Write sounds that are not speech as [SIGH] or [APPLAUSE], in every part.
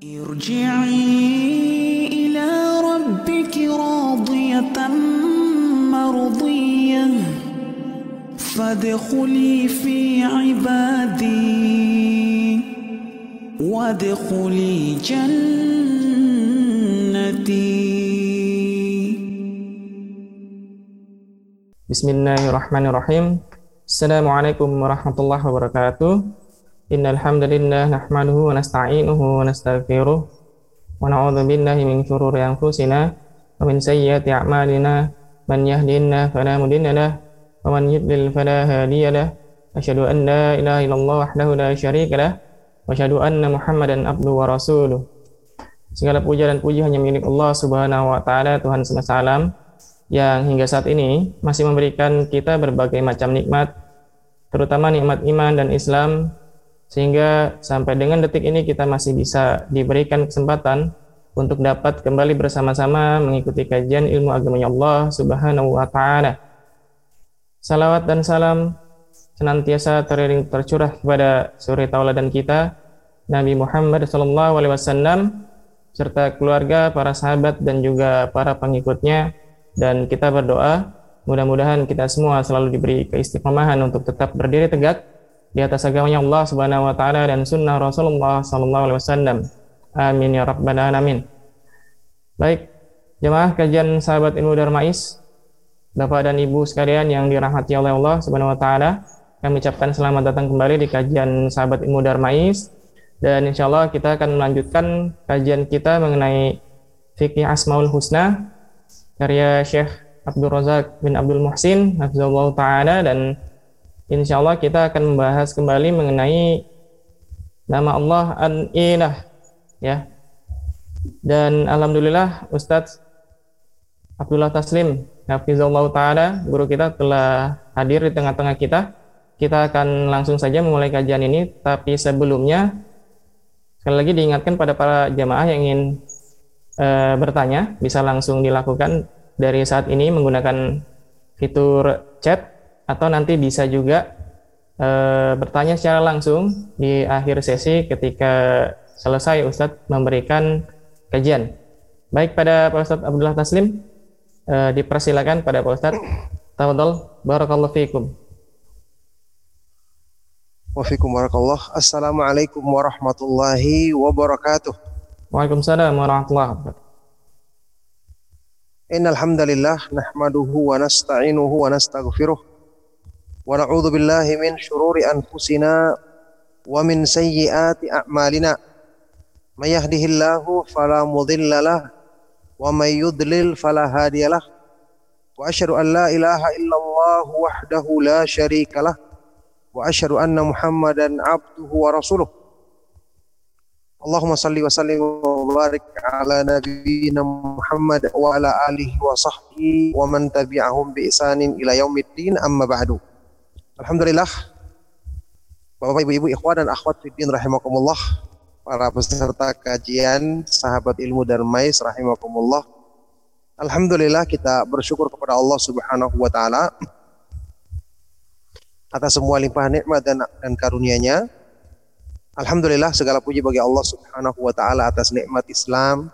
ارجعي إلى ربك راضية مرضية. فادخلي في عبادي. وادخلي جنتي. بسم الله الرحمن الرحيم. السلام عليكم ورحمة الله وبركاته. Wa nasta'inuhu wa nastaghfiruh wa na'udzu billahi min shururi anfusina wa min sayyiati a'malina. Man yahdihillahu fala mudilla lahu wa man yudlil fala hadiya lahu. Asyhadu an la ilaha illallah wahdahu la syarika lahu wa asyhadu anna Muhammadan abduhu wa. Segala puja dan puji hanya milik Allah Subhanahu wa taala Tuhan semesta alam yang hingga saat ini masih memberikan kita berbagai macam nikmat, terutama nikmat iman dan Islam, sehingga sampai dengan detik ini kita masih bisa diberikan kesempatan untuk dapat kembali bersama-sama mengikuti kajian ilmu agamanya Allah Subhanahu wa taala. Salawat dan salam senantiasa teriring tercurah kepada suri tauladan kita Nabi Muhammad sallallahu alaihi wasallam serta keluarga, para sahabat dan juga para pengikutnya dan kita berdoa mudah-mudahan kita semua selalu diberi keistiqomahan untuk tetap berdiri tegak di atas agamanya Allah Subhanahu wa taala dan sunnah Rasulullah sallallahu alaihi wasallam. Amin ya rabbal alamin. Baik, jemaah kajian sahabat ilmu Darmais, Bapak dan Ibu sekalian yang dirahmati oleh Allah Subhanahu wa taala, kami ucapkan selamat datang kembali di kajian sahabat ilmu Darmais dan insya Allah kita akan melanjutkan kajian kita mengenai fikih Asmaul Husna karya Syekh Abdul Razak bin Abdul Muhsin Hafizullah Ta'ala dan insya Allah kita akan membahas kembali mengenai nama Allah An-Ilah ya. Dan Alhamdulillah Ustadz Abdullah Taslim Hafizullah Ta'ala guru kita telah hadir di tengah-tengah kita. Kita akan langsung saja memulai kajian ini tapi sebelumnya sekali lagi diingatkan pada para jamaah yang ingin e, bertanya bisa langsung dilakukan dari saat ini menggunakan fitur chat atau nanti bisa juga e, bertanya secara langsung di akhir sesi ketika selesai Ustadz memberikan kajian. Baik pada Pak Ustadz Abdullah Taslim, e, dipersilakan pada Pak Ustadz. Tafadhol, barakallahu fiikum. Wafikum warakallah. Assalamualaikum warahmatullahi wabarakatuh. Waalaikumsalam warahmatullahi wabarakatuh. Innal hamdalillah nahmaduhu wa nasta'inuhu wa nastaghfiruh wa na'udzu billahi min shururi anfusina wa min sayyiati a'malina. May yahdihillahu fala mudilla lah wa may yudlil fala hadiyalah. Wa asyhadu an la ilaha illallah wahdahu la syarika lah wa asyhadu anna Muhammadan abduhu wa rasuluh. Allahumma salli wa sallim wa barik ala nabiyyina Muhammad wa ala alihi wa sahbihi wa Alhamdulillah Bapak Ibu Ibu ikhwan dan akhwat fiddin rahimakumullah para peserta kajian sahabat ilmu Darmais rahimakumullah. Alhamdulillah kita bersyukur kepada Allah Subhanahu wa taala atas semua limpahan nikmat dan, dan karunia-Nya Alhamdulillah segala puji bagi Allah Subhanahu wa taala atas nikmat Islam,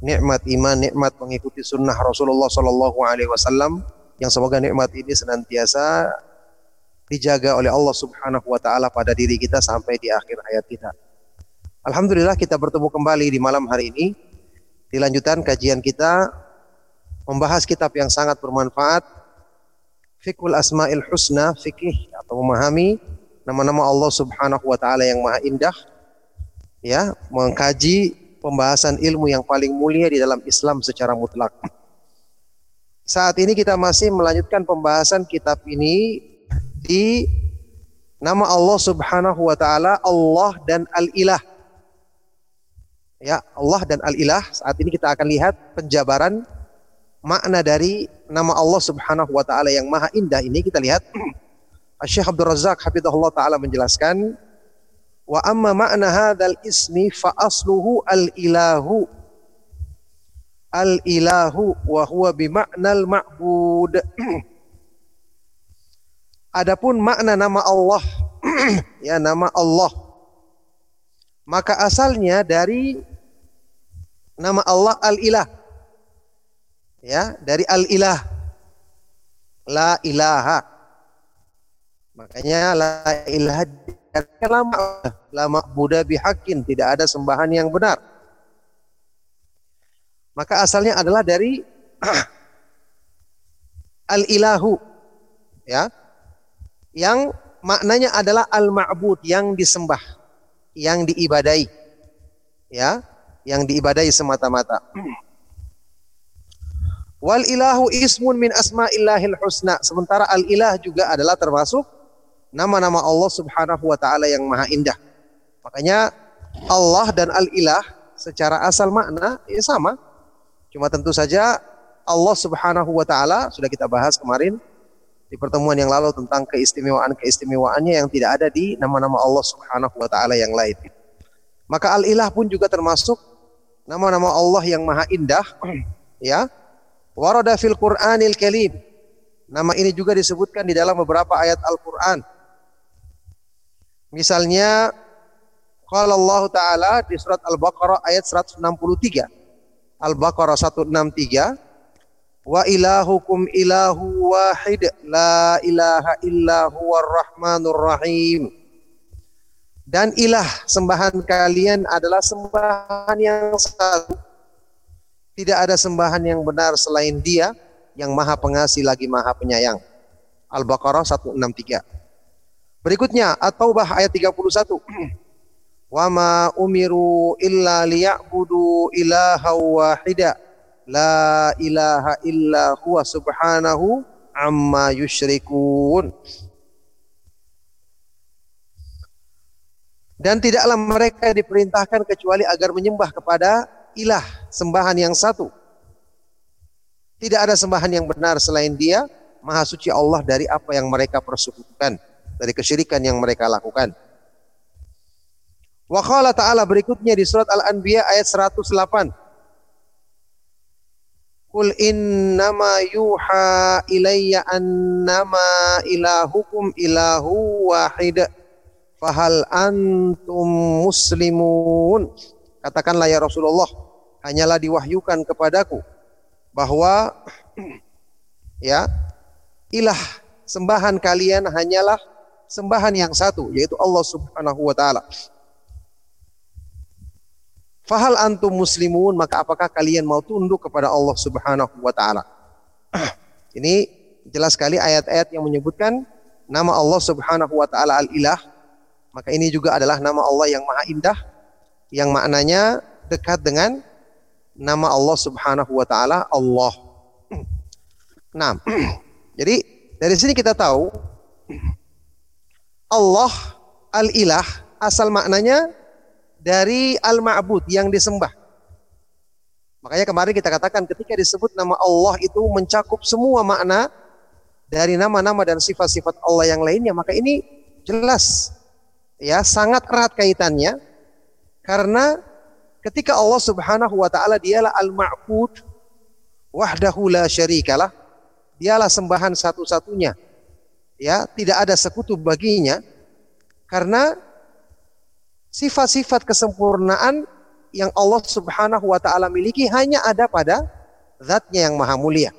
nikmat iman, nikmat mengikuti sunnah Rasulullah Shallallahu alaihi wasallam yang semoga nikmat ini senantiasa dijaga oleh Allah Subhanahu wa taala pada diri kita sampai di akhir hayat kita. Alhamdulillah kita bertemu kembali di malam hari ini. Dilanjutkan kajian kita membahas kitab yang sangat bermanfaat Fikul Asmaul Husna, fikih atau memahami nama-nama Allah Subhanahu wa taala yang maha indah ya mengkaji pembahasan ilmu yang paling mulia di dalam Islam secara mutlak. Saat ini kita masih melanjutkan pembahasan kitab ini di nama Allah Subhanahu wa taala Allah dan Al-Ilah. Ya, Allah dan Al-Ilah. Saat ini kita akan lihat penjabaran makna dari nama Allah Subhanahu wa taala yang maha indah ini kita lihat [CLEARS THROAT] Syekh Abdul Razak hafizahullah taala menjelaskan wa amma ma'na hadzal ismi fa asluhu al ilahu al ilahu wa huwa bi ma'nal ma'bud [CLEARS THROAT] Adapun makna nama Allah [CLEARS THROAT] ya nama Allah maka asalnya dari nama Allah Al-Ilah. Ya, dari Al-Ilah. La ilaha. Makanya la ilaha lama lama Buddha bihakin tidak ada sembahan yang benar. Maka asalnya adalah dari [CLEARS THROAT] al-ilahu ya yang maknanya adalah al-ma'bud yang disembah yang diibadai. Ya yang diibadai semata-mata. Wal ilahu ismun min asma'illahil husna. Sementara al ilah juga adalah termasuk nama-nama Allah Subhanahu wa taala yang maha indah. Makanya Allah dan al ilah secara asal makna ya sama. Cuma tentu saja Allah Subhanahu wa taala sudah kita bahas kemarin di pertemuan yang lalu tentang keistimewaan-keistimewaannya yang tidak ada di nama-nama Allah Subhanahu wa taala yang lain. Maka Al-Ilah pun juga termasuk nama-nama Allah yang maha indah [CLEARS THROAT] ya. Warada fil Qur'anil Karim. Nama ini juga disebutkan di dalam beberapa ayat Al-Qur'an. Misalnya kalau Allah taala di surat Al-Baqarah ayat 163. Al-Baqarah 163 wa ilahukum ilahu wahid la ilaha illa huwar rahmanur rahim. Dan ilah sembahan kalian adalah sembahan yang satu. Tidak ada sembahan yang benar selain dia yang maha pengasih lagi maha penyayang. Al-Baqarah 163 berikutnya At-Taubah ayat 31 [CLEARS THROAT] wa ma umiru illa liya'budu ilaha wahida La ilaha illa huwa subhanahu amma yusyrikun. Dan tidaklah mereka diperintahkan kecuali agar menyembah kepada ilah, sembahan yang satu. Tidak ada sembahan yang benar selain dia, maha suci Allah dari apa yang mereka persekutukan, dari kesyirikan yang mereka lakukan. Wa ta'ala berikutnya di surat Al-Anbiya ayat 108. Qul innama yuha ilayya annama ilahukum ilahu wahid. Fahal antum muslimun. Katakanlah ya Rasulullah, hanyalah diwahyukan kepadaku bahwa [CLEARS THROAT] ya ilah sembahan kalian hanyalah sembahan yang satu yaitu Allah Subhanahu wa taala. Fahal antum muslimun maka apakah kalian mau tunduk kepada Allah Subhanahu wa taala? [CLEARS THROAT] Ini jelas sekali ayat-ayat yang menyebutkan nama Allah Subhanahu wa taala Al-Ilah. Maka ini juga adalah nama Allah yang maha indah yang maknanya dekat dengan nama Allah Subhanahu wa taala Allah. [CLEARS THROAT] Nah, [CLEARS THROAT] jadi dari sini kita tahu Allah Al-Ilah asal maknanya dari al-ma'bud yang disembah. Makanya kemarin kita katakan ketika disebut nama Allah itu mencakup semua makna dari nama-nama dan sifat-sifat Allah yang lainnya, maka ini jelas ya sangat erat kaitannya karena ketika Allah Subhanahu wa taala dialah al-ma'bud wahdahu la syarikalah, dialah sembahan satu-satunya. Ya, tidak ada sekutu baginya karena sifat-sifat kesempurnaan yang Allah Subhanahu wa taala miliki hanya ada pada zatnya yang maha mulia.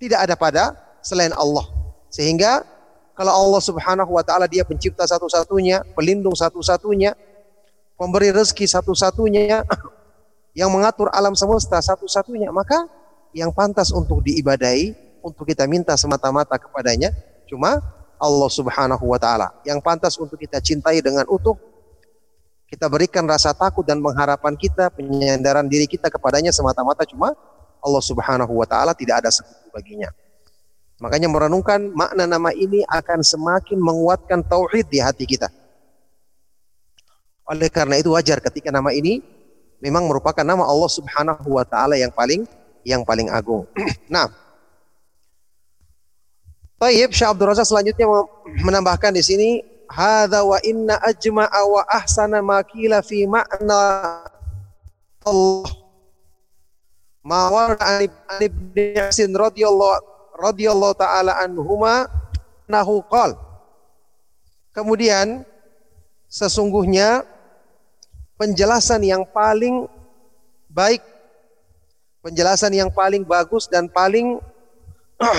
Tidak ada pada selain Allah. Sehingga kalau Allah Subhanahu wa taala dia pencipta satu-satunya, pelindung satu-satunya, pemberi rezeki satu-satunya, [COUGHS] yang mengatur alam semesta satu-satunya, maka yang pantas untuk diibadai, untuk kita minta semata-mata kepadanya cuma Allah Subhanahu wa taala. Yang pantas untuk kita cintai dengan utuh kita berikan rasa takut dan pengharapan kita, penyandaran diri kita kepadanya semata-mata cuma Allah Subhanahu wa taala tidak ada sekutu baginya. Makanya merenungkan makna nama ini akan semakin menguatkan tauhid di hati kita. Oleh karena itu wajar ketika nama ini memang merupakan nama Allah Subhanahu wa taala yang paling yang paling agung. [CLEARS THROAT] nah, Tayyib Syekh Abdul selanjutnya menambahkan di sini hadza wa inna ajma'a wa ahsana ma qila fi ma'na Allah. Ma warada an ibn Yasin radhiyallahu radhiyallahu taala anhuma nahu qal. Kemudian sesungguhnya penjelasan yang paling baik penjelasan yang paling bagus dan paling [CLEARS THROAT]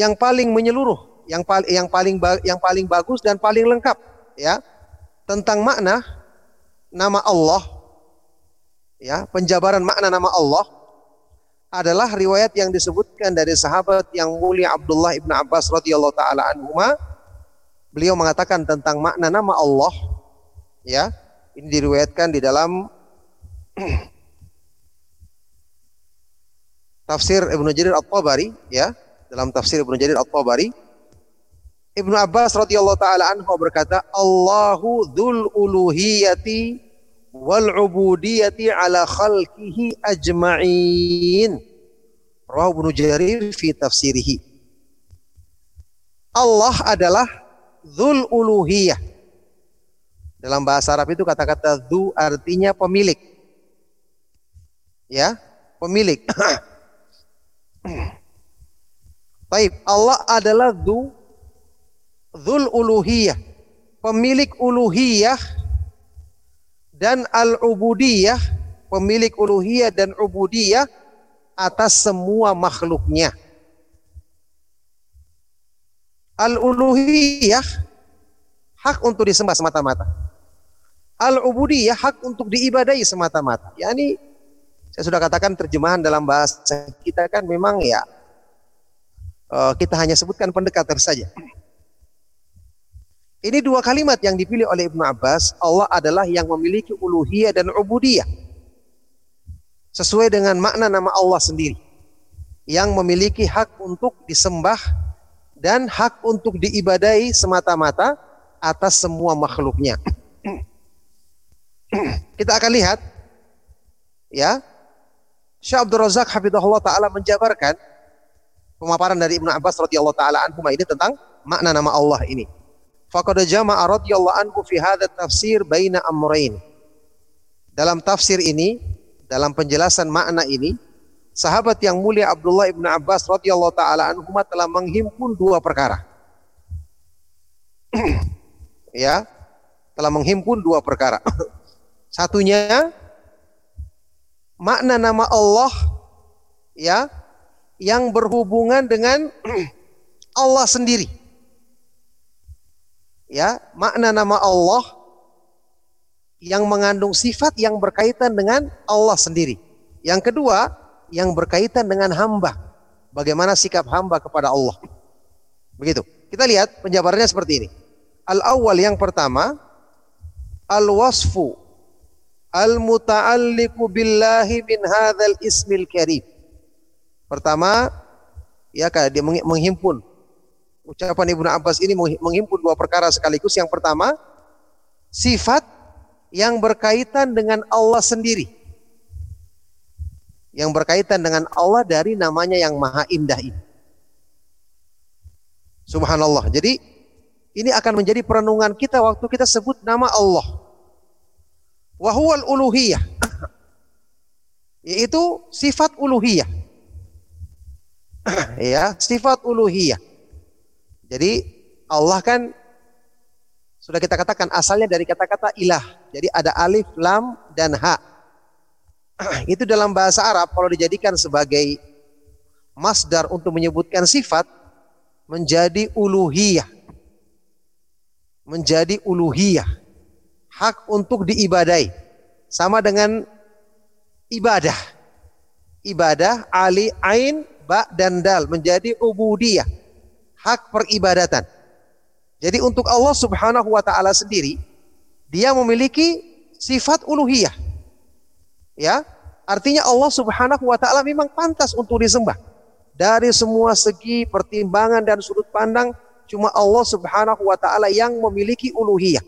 yang paling menyeluruh, yang paling yang paling yang paling bagus dan paling lengkap ya. Tentang makna nama Allah ya penjabaran makna nama Allah adalah riwayat yang disebutkan dari sahabat yang mulia Abdullah ibn Abbas radhiyallahu taala anhuma. Beliau mengatakan tentang makna nama Allah ya. Ini diriwayatkan di dalam [CLEARS THROAT] tafsir Ibnu Jarir At-Tabari ya, dalam tafsir Ibnu Jarir At-Tabari Ibnu Abbas radhiyallahu taala anhu berkata, "Allahu dzul uluhiyati wal ubudiyati ala khalqihi ajma'in." Rawahu Ibnu Jarir fi tafsirihi. Allah adalah dzul uluhiyah. Dalam bahasa Arab itu kata-kata dzu artinya pemilik. Ya, pemilik. [CLEARS THROAT] Baik, Allah adalah dzu dzul uluhiyah, pemilik uluhiyah dan al-ubudiyah, pemilik uluhiyah dan ubudiyah atas semua makhluknya. Al-uluhiyah hak untuk disembah semata-mata. Al-ubudiyah hak untuk diibadahi semata-mata. Yani saya sudah katakan terjemahan dalam bahasa kita kan memang ya uh, kita hanya sebutkan pendekatan saja. Ini dua kalimat yang dipilih oleh Ibnu Abbas, Allah adalah yang memiliki uluhiyah dan ubudiyah. Sesuai dengan makna nama Allah sendiri. Yang memiliki hak untuk disembah dan hak untuk diibadahi semata-mata atas semua makhluknya. Kita akan lihat ya Syekh Abdul Razak Hafidhullah taala menjabarkan pemaparan dari Ibnu Abbas radhiyallahu taala anhu ini tentang makna nama Allah ini. Faqad jama'a radhiyallahu anhu fi hadha tafsir baina amrayn. Dalam tafsir ini, dalam penjelasan makna ini, sahabat yang mulia Abdullah ibnu Abbas radhiyallahu taala anhu telah menghimpun dua perkara. [CLEARS THROAT] ya, telah menghimpun dua perkara. [CLEARS THROAT] Satunya makna nama Allah ya yang berhubungan dengan [CLEARS THROAT] Allah sendiri. Ya, makna nama Allah yang mengandung sifat yang berkaitan dengan Allah sendiri. Yang kedua, yang berkaitan dengan hamba. Bagaimana sikap hamba kepada Allah. Begitu. Kita lihat penjabarannya seperti ini. Al-awwal yang pertama, al-wasfu al-muta'alliqu billahi min hadzal ismil karim. Pertama, ya dia menghimpun ucapan Ibnu Abbas ini menghimpun dua perkara sekaligus. Yang pertama, sifat yang berkaitan dengan Allah sendiri. Yang berkaitan dengan Allah dari namanya yang maha indah ini. Subhanallah. Jadi ini akan menjadi perenungan kita waktu kita sebut nama Allah. Wahual uluhiyah. Yaitu sifat uluhiyah. [CLEARS THROAT] ya, sifat uluhiyah. Jadi Allah kan sudah kita katakan asalnya dari kata-kata ilah. Jadi ada alif, lam, dan ha. [CLEARS THROAT] Itu dalam bahasa Arab kalau dijadikan sebagai masdar untuk menyebutkan sifat menjadi uluhiyah. Menjadi uluhiyah. Hak untuk diibadai. Sama dengan ibadah. Ibadah ali ain ba dan dal menjadi ubudiyah hak peribadatan. Jadi untuk Allah Subhanahu wa taala sendiri dia memiliki sifat uluhiyah. Ya, artinya Allah Subhanahu wa taala memang pantas untuk disembah. Dari semua segi pertimbangan dan sudut pandang cuma Allah Subhanahu wa taala yang memiliki uluhiyah.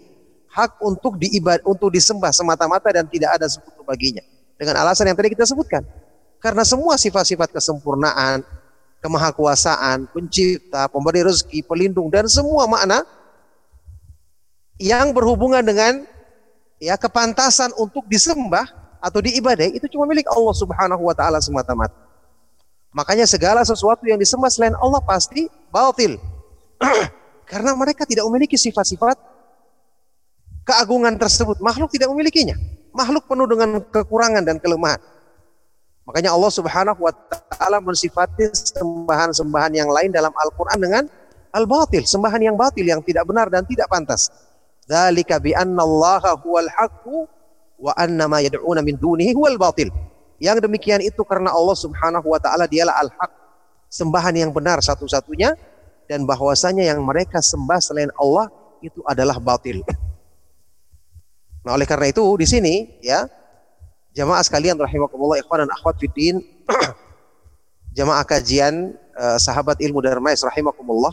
Hak untuk diibad untuk disembah semata-mata dan tidak ada sekutu baginya. Dengan alasan yang tadi kita sebutkan. Karena semua sifat-sifat kesempurnaan, kemahakuasaan, pencipta, pemberi rezeki, pelindung dan semua makna yang berhubungan dengan ya kepantasan untuk disembah atau diibadai itu cuma milik Allah Subhanahu wa taala semata-mata. Makanya segala sesuatu yang disembah selain Allah pasti batil. [CLEARS THROAT] Karena mereka tidak memiliki sifat-sifat keagungan tersebut. Makhluk tidak memilikinya. Makhluk penuh dengan kekurangan dan kelemahan. Makanya Allah Subhanahu wa taala mensifati sembahan-sembahan yang lain dalam Al-Qur'an dengan al-batil, sembahan yang batil yang tidak benar dan tidak pantas. Dzalika bi huwal wa anna ma yad'una min dunihi huwal batil. Yang demikian itu karena Allah Subhanahu wa taala dialah al-haq, sembahan yang benar satu-satunya dan bahwasanya yang mereka sembah selain Allah itu adalah batil. Nah, oleh karena itu di sini ya jamaah sekalian rahimakumullah ikhwan dan akhwat fiddin. [CLEARS THROAT] Jamaah kajian uh, sahabat ilmu darmais rahimakumullah.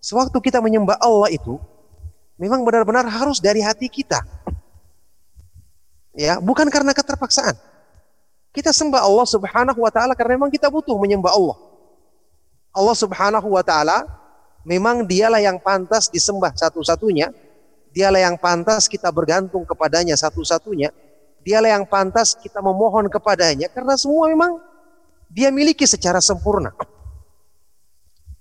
Sewaktu kita menyembah Allah itu memang benar-benar harus dari hati kita. Ya bukan karena keterpaksaan. Kita sembah Allah subhanahu wa ta'ala karena memang kita butuh menyembah Allah. Allah subhanahu wa ta'ala memang dialah yang pantas disembah satu-satunya. Dialah yang pantas kita bergantung kepadanya satu-satunya. Dialah yang pantas kita memohon kepadanya karena semua memang dia miliki secara sempurna.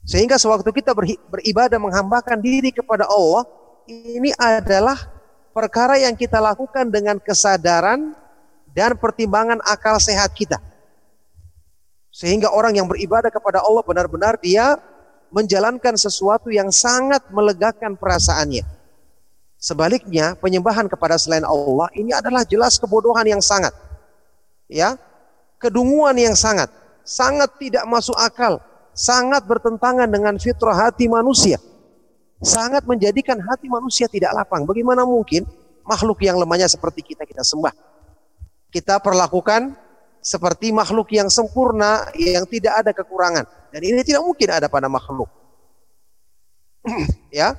Sehingga sewaktu kita beribadah menghambakan diri kepada Allah, ini adalah perkara yang kita lakukan dengan kesadaran dan pertimbangan akal sehat kita. Sehingga orang yang beribadah kepada Allah benar-benar dia menjalankan sesuatu yang sangat melegakan perasaannya. Sebaliknya, penyembahan kepada selain Allah ini adalah jelas kebodohan yang sangat. Ya, kedunguan yang sangat, sangat tidak masuk akal, sangat bertentangan dengan fitrah hati manusia. Sangat menjadikan hati manusia tidak lapang. Bagaimana mungkin makhluk yang lemahnya seperti kita kita sembah? Kita perlakukan seperti makhluk yang sempurna yang tidak ada kekurangan. Dan ini tidak mungkin ada pada makhluk. [CLEARS THROAT] ya,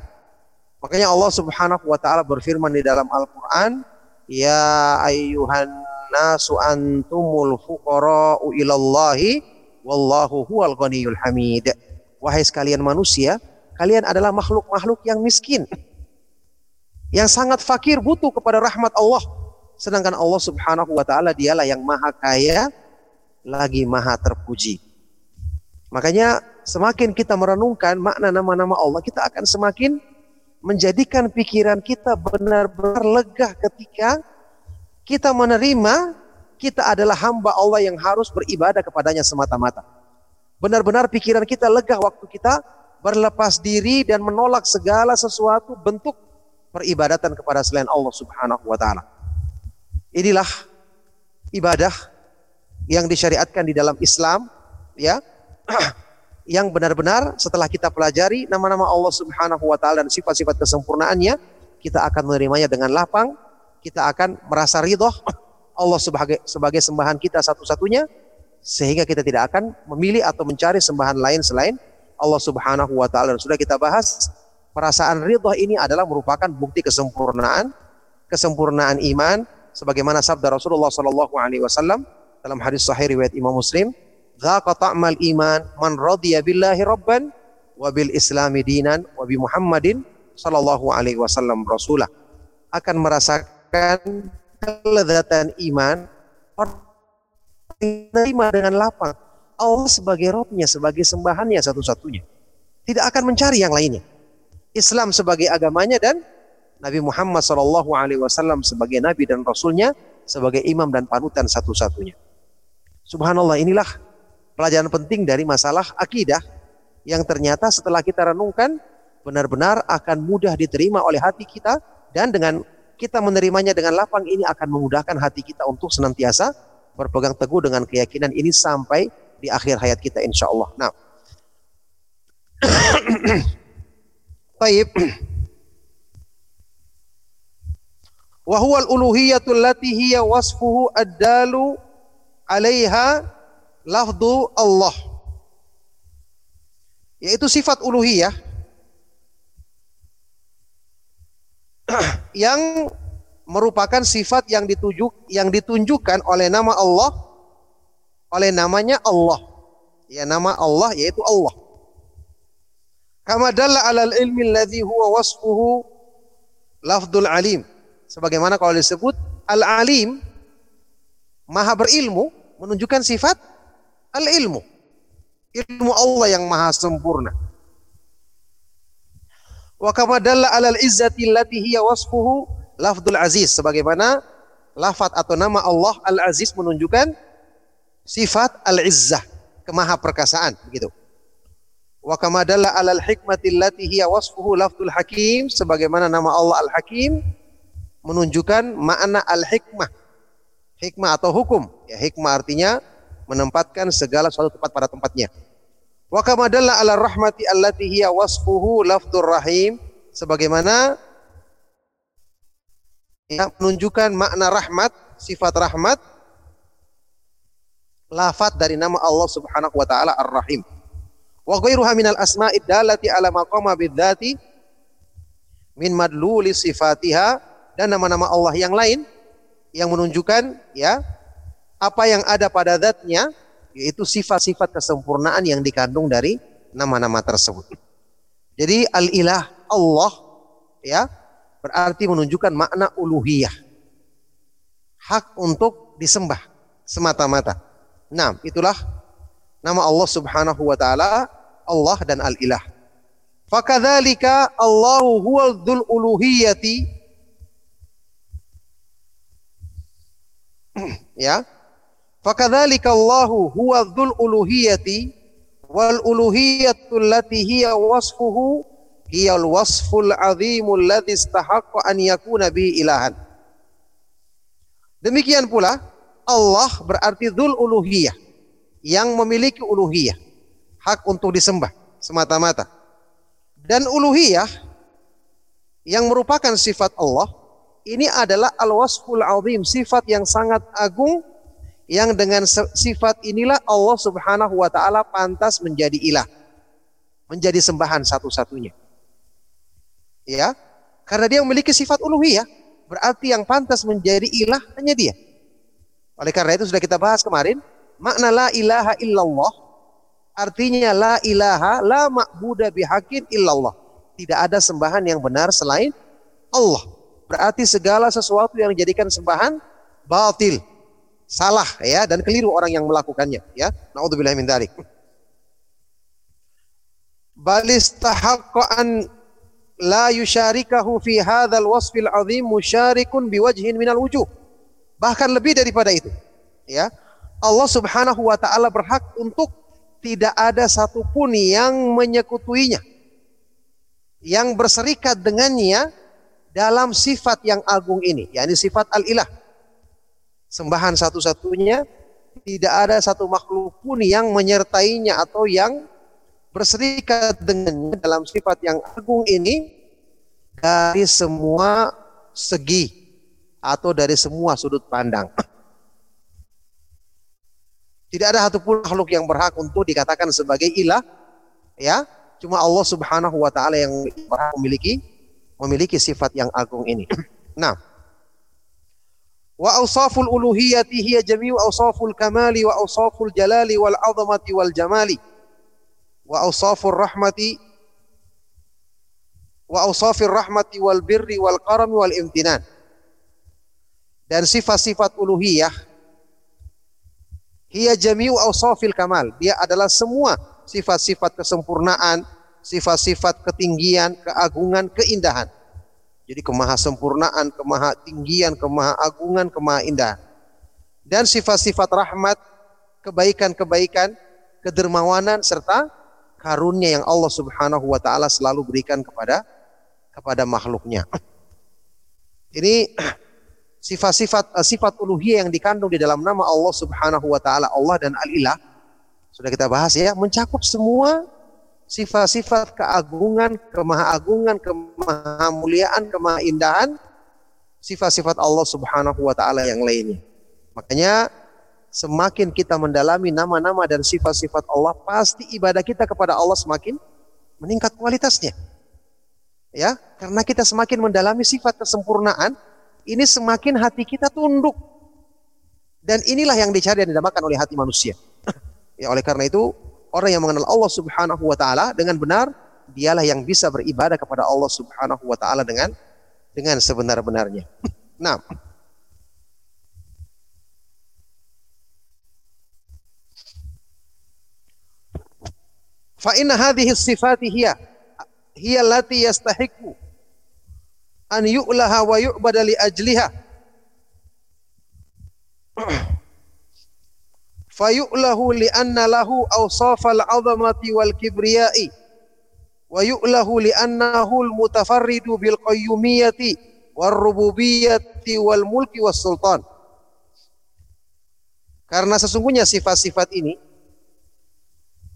Makanya Allah Subhanahu wa taala berfirman di dalam Al-Qur'an, "Ya ayyuhan nasu antumul fuqara'u ilallahi wallahu huwal ghaniyul hamid." Wahai sekalian manusia, kalian adalah makhluk-makhluk yang miskin. Yang sangat fakir butuh kepada rahmat Allah. Sedangkan Allah Subhanahu wa taala dialah yang maha kaya lagi maha terpuji. Makanya semakin kita merenungkan makna nama-nama Allah, kita akan semakin menjadikan pikiran kita benar-benar lega ketika kita menerima kita adalah hamba Allah yang harus beribadah kepadanya semata-mata. Benar-benar pikiran kita lega waktu kita berlepas diri dan menolak segala sesuatu bentuk peribadatan kepada selain Allah Subhanahu wa taala. Inilah ibadah yang disyariatkan di dalam Islam ya. [CLEARS THROAT] yang benar-benar setelah kita pelajari nama-nama Allah Subhanahu wa taala dan sifat-sifat kesempurnaannya, kita akan menerimanya dengan lapang, kita akan merasa ridho Allah sebagai sebagai sembahan kita satu-satunya sehingga kita tidak akan memilih atau mencari sembahan lain selain Allah Subhanahu wa taala. Sudah kita bahas perasaan ridho ini adalah merupakan bukti kesempurnaan, kesempurnaan iman sebagaimana sabda Rasulullah sallallahu alaihi wasallam dalam hadis sahih riwayat Imam Muslim, Dzaqa ta'mal iman man radiya billahi rabban wa bil islami dinan wa bi Muhammadin sallallahu alaihi wasallam rasulah. Akan merasakan kelezatan iman menerima dengan lapang Allah sebagai robnya, sebagai sembahannya satu-satunya. Tidak akan mencari yang lainnya. Islam sebagai agamanya dan Nabi Muhammad Sallallahu Alaihi Wasallam sebagai Nabi dan Rasulnya sebagai imam dan panutan satu-satunya. Subhanallah inilah pelajaran penting dari masalah akidah yang ternyata setelah kita renungkan benar-benar akan mudah diterima oleh hati kita dan dengan kita menerimanya dengan lapang ini akan memudahkan hati kita untuk senantiasa berpegang teguh dengan keyakinan ini sampai di akhir hayat kita insya Allah. Nah, [COUGHS] Taib. Wa huwa al-uluhiyatul lati hiya wasfuhu ad-dalu 'alaiha lafdu Allah. Yaitu sifat uluhiyah. [CLEARS THROAT] Yang merupakan sifat yang ditunjuk yang ditunjukkan oleh nama Allah. Oleh namanya Allah. Ya nama Allah yaitu Allah. Kama dalla alal ilmi alladhi huwa wasfuhu lafdul alim. Sebagaimana kalau disebut al alim maha berilmu menunjukkan sifat Al-ilmu. Ilmu Allah yang maha sempurna. Wa kama dalla alal izzati allati hiya wasfuhu lafdul aziz sebagaimana lafat atau nama Allah Al-Aziz menunjukkan sifat al-izzah, kemahaperkasaan begitu. Wa kama dalla 'alal hikmati allati hiya wasfuhu lafzul hakim sebagaimana nama Allah Al-Hakim menunjukkan makna al-hikmah. Hikmah atau hukum. Ya, hikmah artinya menempatkan segala sesuatu tepat pada tempatnya. Wa kama dalla 'ala rahmati allati hiya wasfuhu lafzur rahim sebagaimana ya, menunjukkan makna rahmat, sifat rahmat lafat dari nama Allah Subhanahu wa taala Ar-Rahim wa ghairuha minal asma'id dalati ala maqama bidzati min madluli sifatiha dan nama-nama Allah yang lain yang menunjukkan ya apa yang ada pada zatnya yaitu sifat-sifat kesempurnaan yang dikandung dari nama-nama tersebut. Jadi al-ilah Allah ya berarti menunjukkan makna uluhiyah. Hak untuk disembah semata-mata. Nah, itulah nama Allah Subhanahu wa taala Allah dan Al-Ilah. Fakadzalika Allahu huwal dzul uluhiyati [CLEARS THROAT] ya. Fakadzalika Allahu huwa dzul uluhiyati wal uluhiyatu allati hiya wasfuhu hiya al wasful azimul ladzi istahaqqa an yakuna bi ilahan. Demikian pula Allah berarti dzul uluhiyah yang memiliki uluhiyah hak untuk disembah semata-mata. Dan uluhiyah yang merupakan sifat Allah ini adalah al-wasful azim, sifat yang sangat agung yang dengan sifat inilah Allah Subhanahu wa taala pantas menjadi ilah. Menjadi sembahan satu-satunya. Ya. Karena dia memiliki sifat uluhiyah, berarti yang pantas menjadi ilah hanya dia. Oleh karena itu sudah kita bahas kemarin, makna la ilaha illallah Artinya la ilaha la ma'buda bihakin illallah. Tidak ada sembahan yang benar selain Allah. Berarti segala sesuatu yang dijadikan sembahan batil, salah ya dan keliru orang yang melakukannya ya. Nauzubillah min dzalik. Bal istahaqqa an la yusyarikahu fi hadzal wasfil azim musyarikun biwajhin minal wujuh. Bahkan lebih daripada itu. Ya. Allah Subhanahu wa taala berhak untuk tidak ada satupun yang menyekutuinya, yang berserikat dengannya dalam sifat yang agung ini, yakni sifat al-ilah. Sembahan satu-satunya, tidak ada satu makhluk pun yang menyertainya atau yang berserikat dengannya dalam sifat yang agung ini dari semua segi atau dari semua sudut pandang. Tidak ada satupun makhluk yang berhak untuk dikatakan sebagai ilah, ya. Cuma Allah Subhanahu wa taala yang memiliki memiliki sifat yang agung ini. [CLEARS THROAT] nah, wa awsaful uluhiyati hiya jami'u awsaful kamali wa awsaful jalali wal azamati wal jamali wa awsafur rahmati wa awsafir rahmati wal birri wal karami wal imtinan dan sifat-sifat uluhiyah Hiya jami'u awsafil kamal. Dia adalah semua sifat-sifat kesempurnaan, sifat-sifat ketinggian, keagungan, keindahan. Jadi kemahasempurnaan, kemahatinggian, kemahaagungan, kemahaindahan. Dan sifat-sifat rahmat, kebaikan-kebaikan, kedermawanan serta karunia yang Allah Subhanahu wa taala selalu berikan kepada kepada makhluknya. Ini sifat-sifat uh, sifat uluhiyah yang dikandung di dalam nama Allah Subhanahu wa taala Allah dan Al-Ilah sudah kita bahas ya mencakup semua sifat-sifat keagungan, kemahaagungan, kemahamuliaan, kemahaindahan sifat-sifat Allah Subhanahu wa taala yang lainnya. Makanya semakin kita mendalami nama-nama dan sifat-sifat Allah, pasti ibadah kita kepada Allah semakin meningkat kualitasnya. Ya, karena kita semakin mendalami sifat kesempurnaan, ini semakin hati kita tunduk. Dan inilah yang dicari dan didamakan oleh hati manusia. [CLEARS THROAT] ya oleh karena itu orang yang mengenal Allah Subhanahu wa taala dengan benar dialah yang bisa beribadah kepada Allah Subhanahu wa taala dengan dengan sebenar-benarnya. [LAUGHS] Nah, fa inna hadhihi sifati hiya hiya allati yastahiqu an yu'laha wa yu'bada li ajliha. [CLEARS THROAT] fayu'lahu li'anna lahu awsafal 'azamati wal kibriyai. Wa yu'lahu li'annahu al-mutafarridu bil qayyumiyyati war rububiyyati wal mulki was sultan karena sesungguhnya sifat-sifat ini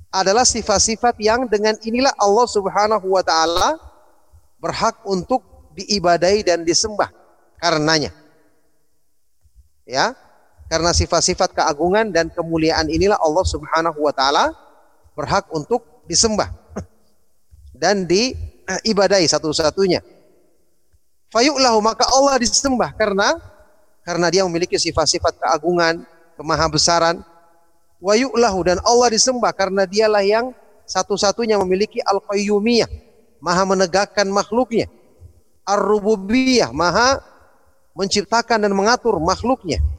adalah sifat-sifat yang dengan inilah Allah Subhanahu wa taala berhak untuk diibadai dan disembah karenanya. Ya, karena sifat-sifat keagungan dan kemuliaan inilah Allah Subhanahu wa taala berhak untuk disembah [LAUGHS] dan diibadai satu-satunya. Fayu'lahu maka Allah disembah karena karena dia memiliki sifat-sifat keagungan, kemahabesaran, wa yu'lahu dan Allah disembah karena dialah yang satu-satunya memiliki al-qayyumiyah, maha menegakkan makhluknya. Ar-rububiyah, maha menciptakan dan mengatur makhluknya.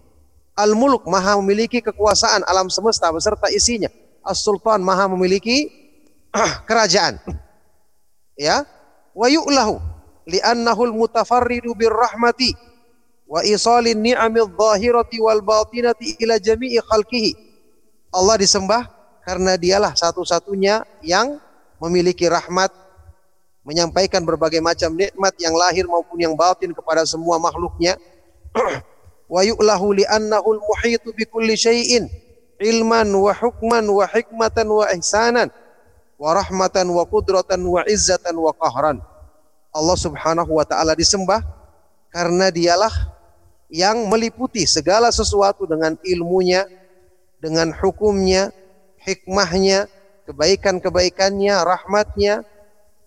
Al-muluk, maha memiliki kekuasaan alam semesta beserta isinya. As-sultan, maha memiliki [CLEARS THROAT] kerajaan. Ya, wa yu'lahu li'annahu al-mutafarridu birrahmati wa isalin ni'amil zahirati wal batinati ila jami'i khalqihi Allah disembah karena dialah satu-satunya yang memiliki rahmat menyampaikan berbagai macam nikmat yang lahir maupun yang batin kepada semua makhluknya [CLEARS THROAT] wa yu'lahu li'annahu al-muhitu bi kulli syai'in ilman wa hukman wa hikmatan wa ihsanan wa rahmatan wa qudratan wa izzatan wa qahran. Allah Subhanahu wa taala disembah karena dialah yang meliputi segala sesuatu dengan ilmunya, dengan hukumnya, hikmahnya, kebaikan-kebaikannya, rahmatnya,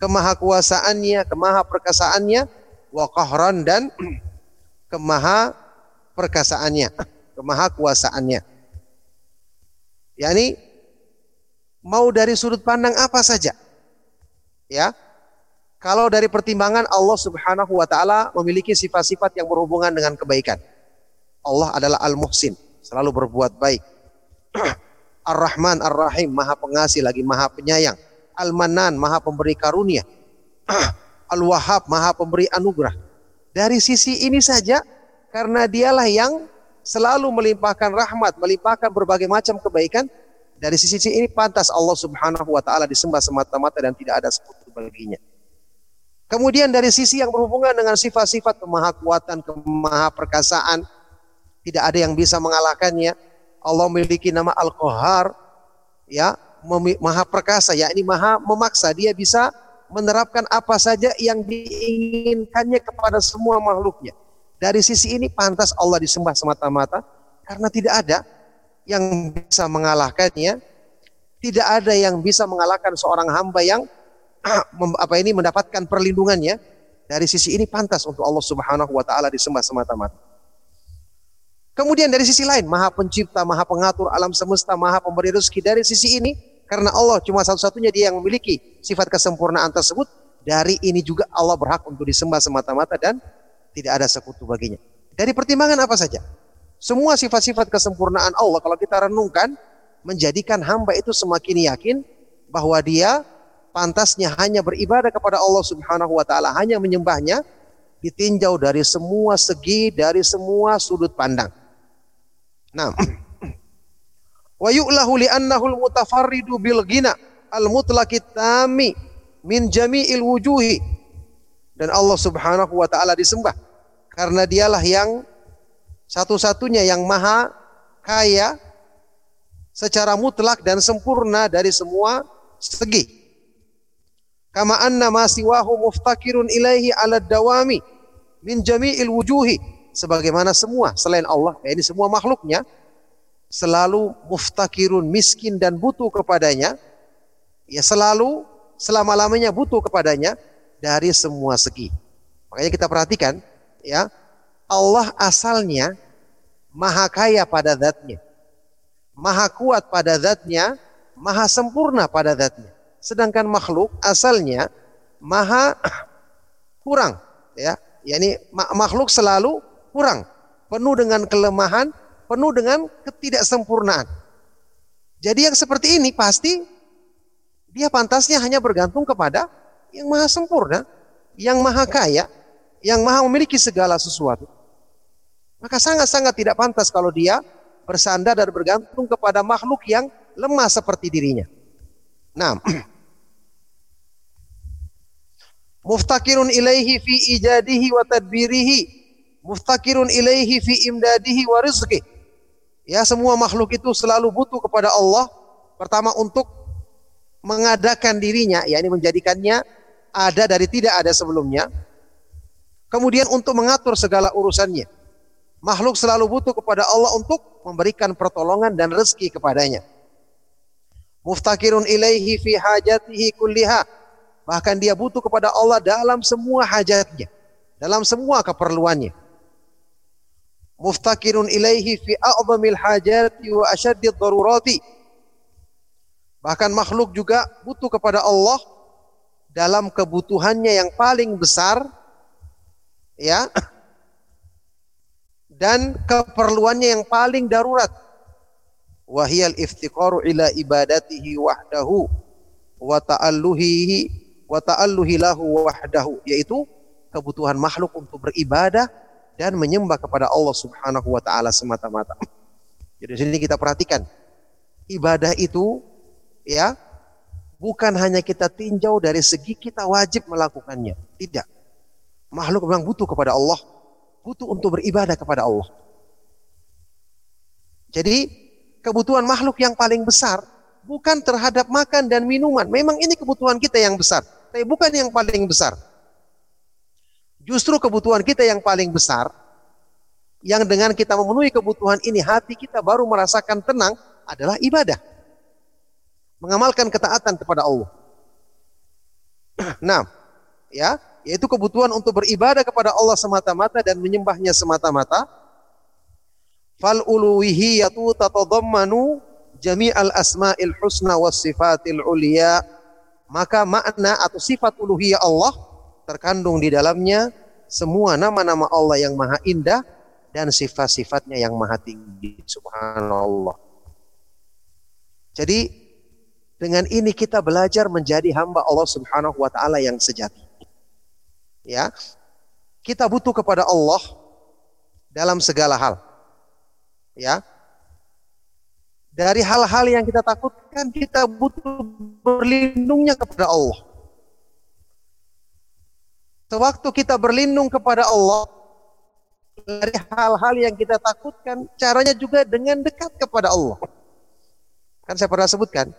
kemahakuasaannya, kemahaperkasaannya, wa qahran dan [CLEARS THROAT] kemaha perkasaannya, kemahakuasaannya. Yani mau dari sudut pandang apa saja. Ya. Kalau dari pertimbangan Allah Subhanahu wa taala memiliki sifat-sifat yang berhubungan dengan kebaikan. Allah adalah Al-Muhsin, selalu berbuat baik. [CLEARS THROAT] Ar-Rahman Ar-Rahim, Maha Pengasih lagi Maha Penyayang. Al-Manan, Maha Pemberi Karunia. [CLEARS THROAT] Al-Wahhab, Maha Pemberi Anugerah. Dari sisi ini saja, karena dialah yang selalu melimpahkan rahmat, melimpahkan berbagai macam kebaikan, dari sisi ini pantas Allah Subhanahu wa taala disembah semata-mata dan tidak ada sekutu baginya. Kemudian dari sisi yang berhubungan dengan sifat-sifat kemahakuatan, kemahaperkasaan, tidak ada yang bisa mengalahkannya. Allah memiliki nama Al-Qahar ya, maha perkasa ya ini maha memaksa dia bisa menerapkan apa saja yang diinginkannya kepada semua makhluknya. Dari sisi ini pantas Allah disembah semata-mata karena tidak ada yang bisa mengalahkannya. Tidak ada yang bisa mengalahkan seorang hamba yang apa ini mendapatkan perlindungannya. Dari sisi ini pantas untuk Allah Subhanahu wa taala disembah semata-mata. Kemudian dari sisi lain, maha pencipta, maha pengatur alam semesta, maha pemberi rezeki. Dari sisi ini, karena Allah cuma satu-satunya dia yang memiliki sifat kesempurnaan tersebut, dari ini juga Allah berhak untuk disembah semata-mata dan tidak ada sekutu baginya. Dari pertimbangan apa saja? Semua sifat-sifat kesempurnaan Allah kalau kita renungkan, menjadikan hamba itu semakin yakin bahwa dia pantasnya hanya beribadah kepada Allah Subhanahu wa taala, hanya menyembahnya ditinjau dari semua segi, dari semua sudut pandang. Nah, [CLEARS THROAT] wa yu'lahu li'annahu al-mutafarridu bil ghina al-mutlaqit tami min jami'il wujuhi. Dan Allah Subhanahu wa taala disembah karena dialah yang satu-satunya yang maha kaya secara mutlak dan sempurna dari semua segi. Kama anna ma siwahu muftakirun ilaihi ala dawami min jami'il wujuhi sebagaimana semua selain Allah, ya ini semua makhluknya selalu muftakirun, miskin dan butuh kepadanya, ya selalu selama-lamanya butuh kepadanya dari semua segi. Makanya kita perhatikan, ya Allah asalnya maha kaya pada zatnya, maha kuat pada zatnya, maha sempurna pada zatnya. Sedangkan makhluk asalnya maha [CLEARS THROAT] kurang, ya. Yani makhluk selalu kurang, penuh dengan kelemahan, penuh dengan ketidaksempurnaan. Jadi yang seperti ini pasti dia pantasnya hanya bergantung kepada yang maha sempurna, yang maha kaya, yang maha memiliki segala sesuatu. Maka sangat-sangat tidak pantas kalau dia bersandar dan bergantung kepada makhluk yang lemah seperti dirinya. Nah, [CLEARS THROAT] muftakirun ilaihi fi ijadihi wa tadbirihi, muftakirun ilaihi fi imdadihi wa rizqi. Ya, semua makhluk itu selalu butuh kepada Allah pertama untuk mengadakan dirinya, yakni menjadikannya ada dari tidak ada sebelumnya. Kemudian untuk mengatur segala urusannya. Makhluk selalu butuh kepada Allah untuk memberikan pertolongan dan rezeki kepadanya. Muftakirun ilaihi fi hajatihi kulliha. Bahkan dia butuh kepada Allah dalam semua hajatnya. Dalam semua keperluannya. Muftakirun ilaihi fi a'zamil hajati wa asyaddid darurati. Bahkan makhluk juga butuh kepada Allah dalam kebutuhannya yang paling besar ya dan keperluannya yang paling darurat wahiyal iftiqaru ila ibadatihi wahdahu wa ta'alluhihi wa ta'alluhi lahu wahdahu yaitu kebutuhan makhluk untuk beribadah dan menyembah kepada Allah Subhanahu wa taala semata-mata. Jadi di sini kita perhatikan ibadah itu ya bukan hanya kita tinjau dari segi kita wajib melakukannya, tidak. Makhluk memang butuh kepada Allah butuh untuk beribadah kepada Allah. Jadi kebutuhan makhluk yang paling besar bukan terhadap makan dan minuman. Memang ini kebutuhan kita yang besar, tapi bukan yang paling besar. Justru kebutuhan kita yang paling besar yang dengan kita memenuhi kebutuhan ini hati kita baru merasakan tenang adalah ibadah. Mengamalkan ketaatan kepada Allah. [CLEARS THROAT] Nah, ya, yaitu kebutuhan untuk beribadah kepada Allah semata-mata dan menyembahnya semata-mata. Fal uluhiyatu tatadammanu jami'al asma'il husna was sifatil ulia. Maka makna atau sifat uluhiyah Allah terkandung di dalamnya semua nama-nama Allah yang maha indah dan sifat-sifatnya yang maha tinggi. Subhanallah. Jadi dengan ini kita belajar menjadi hamba Allah Subhanahu wa taala yang sejati ya. Kita butuh kepada Allah dalam segala hal. Ya. Dari hal-hal yang kita takutkan kita butuh berlindungnya kepada Allah. Sewaktu kita berlindung kepada Allah dari hal-hal yang kita takutkan caranya juga dengan dekat kepada Allah. Kan saya pernah sebutkan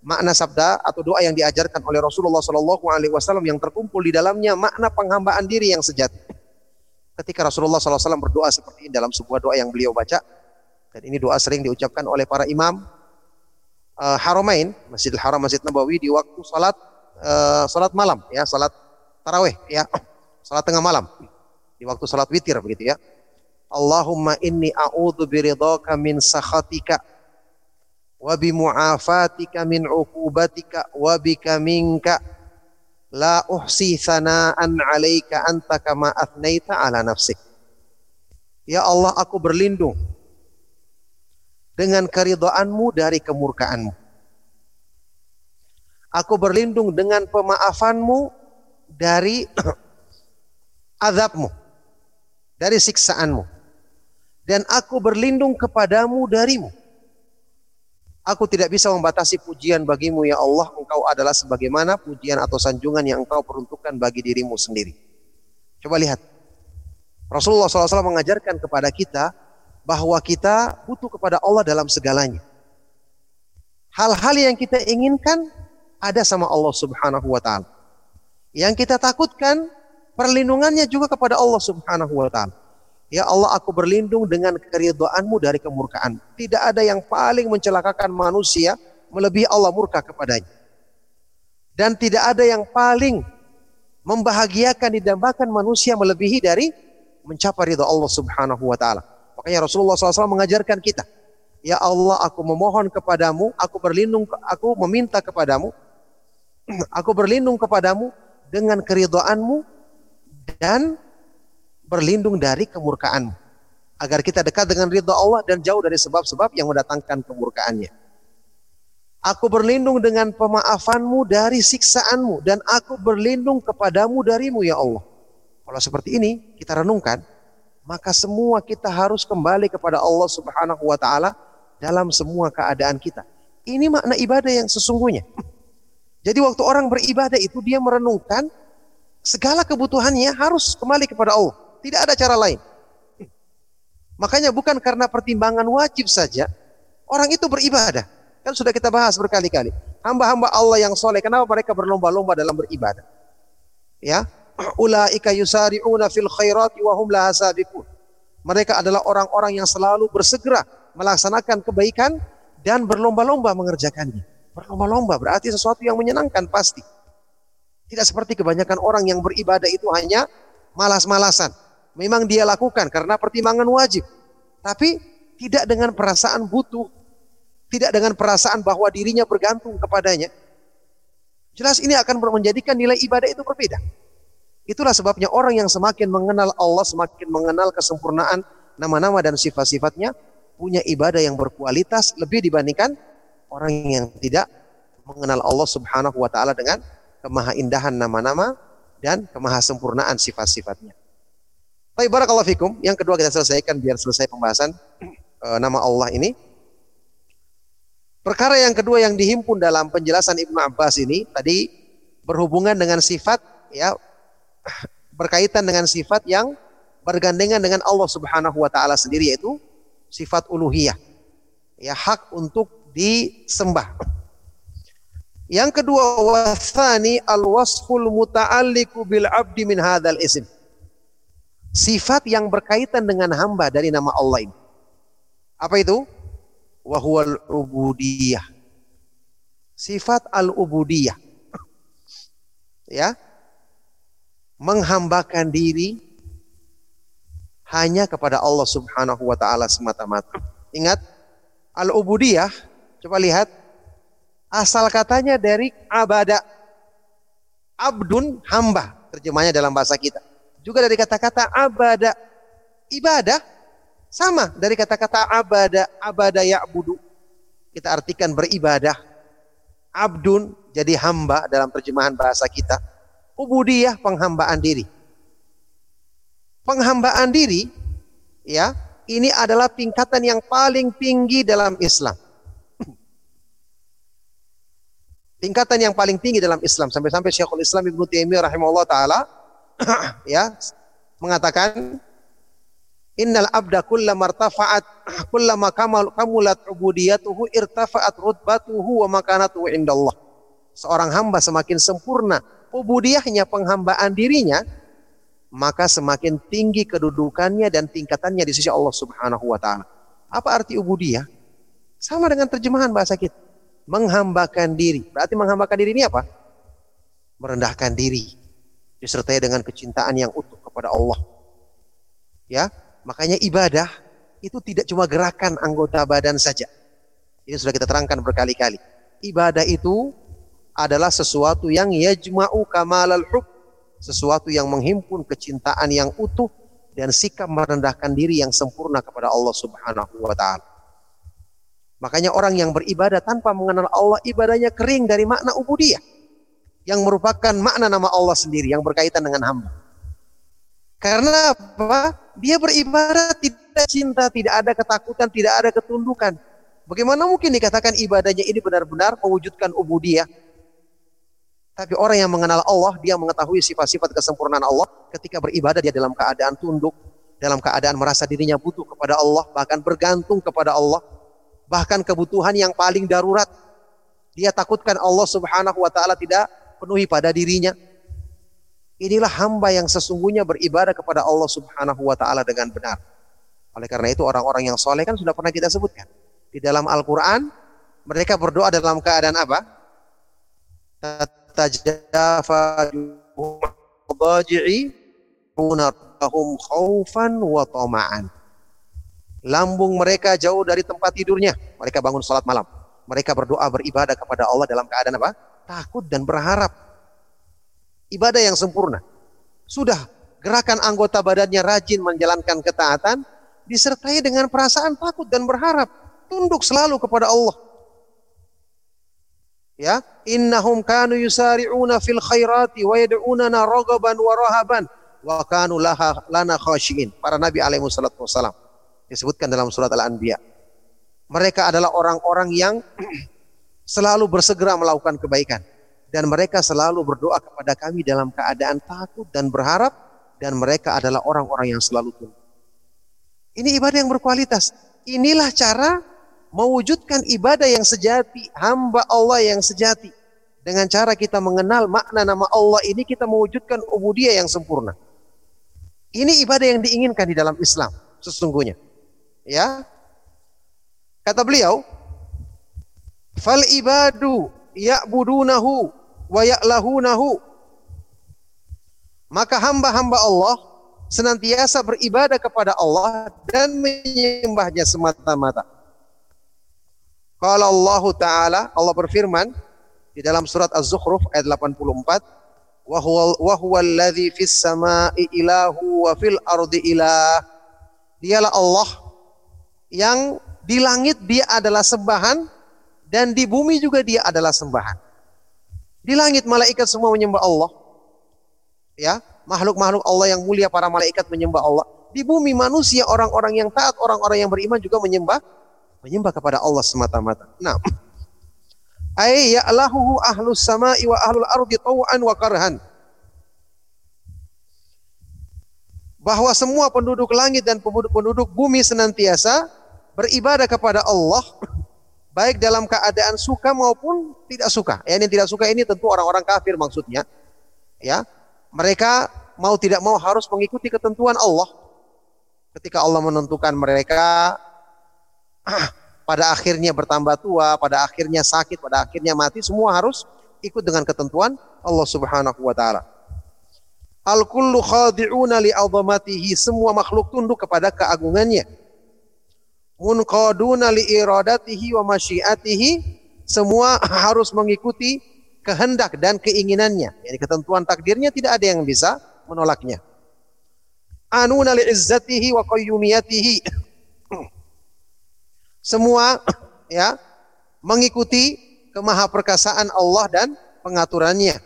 makna sabda atau doa yang diajarkan oleh Rasulullah Shallallahu Alaihi Wasallam yang terkumpul di dalamnya makna penghambaan diri yang sejati. Ketika Rasulullah SAW berdoa seperti ini dalam sebuah doa yang beliau baca, dan ini doa sering diucapkan oleh para imam uh, Haramain, Masjidil Haram, Masjid Nabawi di waktu salat uh, salat malam, ya salat taraweh, ya salat tengah malam, di waktu salat witir begitu ya. Allahumma inni a'udzu biridhaka min sakhatika wa bi mu'afatika min uqubatika wa bika minka. La uhsi sana'an 'alaika anta kama athnaita 'ala nafsik. Ya Allah aku berlindung dengan keridhaanmu dari kemurkaanmu. Aku berlindung dengan pemaafanmu dari [CLEARS THROAT] azabmu dari siksaanmu. Dan aku berlindung kepadamu darimu Aku tidak bisa membatasi pujian bagimu ya Allah. Engkau adalah sebagaimana pujian atau sanjungan yang engkau peruntukkan bagi dirimu sendiri. Coba lihat. Rasulullah SAW mengajarkan kepada kita bahwa kita butuh kepada Allah dalam segalanya. Hal-hal yang kita inginkan ada sama Allah Subhanahu wa taala. Yang kita takutkan perlindungannya juga kepada Allah Subhanahu wa taala. Ya Allah aku berlindung dengan keridhaanmu dari kemurkaan. Tidak ada yang paling mencelakakan manusia melebihi Allah murka kepadanya. Dan tidak ada yang paling membahagiakan didambakan manusia melebihi dari mencapai ridha Allah Subhanahu wa taala. Makanya Rasulullah SAW mengajarkan kita, Ya Allah, aku memohon kepadamu, aku berlindung, aku meminta kepadamu, [CLEARS THROAT] aku berlindung kepadamu dengan keridhaanmu dan berlindung dari kemurkaan agar kita dekat dengan ridha Allah dan jauh dari sebab-sebab yang mendatangkan kemurkaannya. Aku berlindung dengan pemaafanmu dari siksaanmu dan aku berlindung kepadamu darimu ya Allah. Kalau seperti ini kita renungkan, maka semua kita harus kembali kepada Allah Subhanahu wa taala dalam semua keadaan kita. Ini makna ibadah yang sesungguhnya. [LAUGHS] Jadi waktu orang beribadah itu dia merenungkan segala kebutuhannya harus kembali kepada Allah. Tidak ada cara lain. Makanya bukan karena pertimbangan wajib saja orang itu beribadah. Kan sudah kita bahas berkali-kali. Hamba-hamba Allah yang soleh, kenapa mereka berlomba-lomba dalam beribadah? Ya, [CLEARS THROAT] ulaika yusari'una fil khairati wa hum laha. Mereka adalah orang-orang yang selalu bersegera melaksanakan kebaikan dan berlomba-lomba mengerjakannya. Berlomba-lomba berarti sesuatu yang menyenangkan pasti. Tidak seperti kebanyakan orang yang beribadah itu hanya malas-malasan. Memang dia lakukan karena pertimbangan wajib. Tapi tidak dengan perasaan butuh. Tidak dengan perasaan bahwa dirinya bergantung kepadanya. Jelas ini akan menjadikan nilai ibadah itu berbeda. Itulah sebabnya orang yang semakin mengenal Allah, semakin mengenal kesempurnaan nama-nama dan sifat-sifatnya, punya ibadah yang berkualitas lebih dibandingkan orang yang tidak mengenal Allah Subhanahu wa taala dengan kemahaindahan nama-nama dan kemahasempurnaan sifat-sifatnya. Baik barakallahu fikum. Yang kedua kita selesaikan biar selesai pembahasan e, [CLEARS THROAT] nama Allah ini. Perkara yang kedua yang dihimpun dalam penjelasan Ibnu Abbas ini tadi berhubungan dengan sifat ya [CLEARS THROAT] berkaitan dengan sifat yang bergandengan dengan Allah Subhanahu wa taala sendiri yaitu sifat uluhiyah. Ya hak untuk disembah. Yang kedua wasani al-wasful muta'alliqu bil abdi min hadzal ism. Sifat yang berkaitan dengan hamba dari nama Allah ini. Apa itu? Wahual ubudiyah. Sifat al-ubudiyah. Ya. Menghambakan diri hanya kepada Allah Subhanahu wa taala semata-mata. Ingat, al-ubudiyah, coba lihat asal katanya dari abada. Abdun hamba, terjemahnya dalam bahasa kita. Juga dari kata-kata abada, ibadah sama dari kata-kata abada, abada ya'budu. Kita artikan beribadah. Abdun jadi hamba dalam terjemahan bahasa kita. Ubudiyah penghambaan diri penghambaan diri ya ini adalah tingkatan yang paling tinggi dalam Islam. Tingkatan yang paling tinggi dalam Islam sampai-sampai Syekhul Islam Ibnu Taimiyah rahimahullah taala ya mengatakan innal abda kullama martafa'at kullama kamal kamulat ubudiyatuhu irtafa'at rutbatuhu wa makanatuhu indallah. Seorang hamba semakin sempurna ubudiyahnya penghambaan dirinya maka semakin tinggi kedudukannya dan tingkatannya di sisi Allah Subhanahu wa taala. Apa arti ubudiyah? Sama dengan terjemahan bahasa kita. Menghambakan diri. Berarti menghambakan diri ini apa? Merendahkan diri. Disertai dengan kecintaan yang utuh kepada Allah. Ya, makanya ibadah itu tidak cuma gerakan anggota badan saja. Ini sudah kita terangkan berkali-kali. Ibadah itu adalah sesuatu yang yajma'u kamalal hub sesuatu yang menghimpun kecintaan yang utuh dan sikap merendahkan diri yang sempurna kepada Allah Subhanahu wa taala. Makanya orang yang beribadah tanpa mengenal Allah ibadahnya kering dari makna ubudiyah yang merupakan makna nama Allah sendiri yang berkaitan dengan hamba. Karena apa? Dia beribadah tidak cinta, tidak ada ketakutan, tidak ada ketundukan. Bagaimana mungkin dikatakan ibadahnya ini benar-benar mewujudkan ubudiyah? Tapi orang yang mengenal Allah, dia mengetahui sifat-sifat kesempurnaan Allah ketika beribadah dia dalam keadaan tunduk, dalam keadaan merasa dirinya butuh kepada Allah, bahkan bergantung kepada Allah, bahkan kebutuhan yang paling darurat. Dia takutkan Allah Subhanahu wa taala tidak penuhi pada dirinya. Inilah hamba yang sesungguhnya beribadah kepada Allah Subhanahu wa taala dengan benar. Oleh karena itu orang-orang yang soleh kan sudah pernah kita sebutkan. Di dalam Al-Quran mereka berdoa dalam keadaan apa? tatajafa khaufan wa. Lambung mereka jauh dari tempat tidurnya. Mereka bangun sholat malam. Mereka berdoa beribadah kepada Allah dalam keadaan apa? Takut dan berharap. Ibadah yang sempurna. Sudah gerakan anggota badannya rajin menjalankan ketaatan. Disertai dengan perasaan takut dan berharap. Tunduk selalu kepada Allah ya innahum kanu yusari'una fil khairati wa yad'unana ragaban wa rahaban wa kanu laha lana khashiin. Para nabi alaihi wassalam disebutkan dalam surat Al-Anbiya. Mereka adalah orang-orang yang [CLEARS THROAT] selalu bersegera melakukan kebaikan dan mereka selalu berdoa kepada kami dalam keadaan takut dan berharap dan mereka adalah orang-orang yang selalu tunduk. Ini ibadah yang berkualitas. Inilah cara mewujudkan ibadah yang sejati, hamba Allah yang sejati. Dengan cara kita mengenal makna nama Allah ini kita mewujudkan ubudiyah yang sempurna. Ini ibadah yang diinginkan di dalam Islam sesungguhnya. Ya. Kata beliau, "Fal ibadu ya'budunahu wa ya'lahunahu." Maka hamba-hamba Allah senantiasa beribadah kepada Allah dan menyembahnya semata-mata. Kalau Allah Ta'ala, Allah berfirman di dalam surat Az-Zukhruf ayat 84, wa huwa alladhi fis sama'i ilahu wa fil ardi ilah. Dialah Allah yang di langit dia adalah sembahan dan di bumi juga dia adalah sembahan. Di langit malaikat semua menyembah Allah. Ya, makhluk-makhluk Allah yang mulia para malaikat menyembah Allah. Di bumi manusia orang-orang yang taat, orang-orang yang beriman juga menyembah menyembah kepada Allah semata-mata. Nah, [CLEARS THROAT] ay ya'lahuhu ahlus sama'i wa ahlul ardi taw'an wa karhan. Bahwa semua penduduk langit dan penduduk bumi senantiasa beribadah kepada Allah [CLEARS THROAT] baik dalam keadaan suka maupun tidak suka. Ya, yang tidak suka ini tentu orang-orang kafir maksudnya. Ya. Mereka mau tidak mau harus mengikuti ketentuan Allah. Ketika Allah menentukan mereka pada akhirnya bertambah tua, pada akhirnya sakit, pada akhirnya mati, semua harus ikut dengan ketentuan Allah Subhanahu wa taala. Al kullu khadi'una li semua makhluk tunduk kepada keagungannya. Munqaduna li iradatihi wa masyiatihi, semua harus mengikuti kehendak dan keinginannya. Jadi ketentuan takdirnya tidak ada yang bisa menolaknya. Anuna li izzatihi wa qayyumiyatihi semua ya mengikuti kemahaperkasaan Allah dan pengaturannya.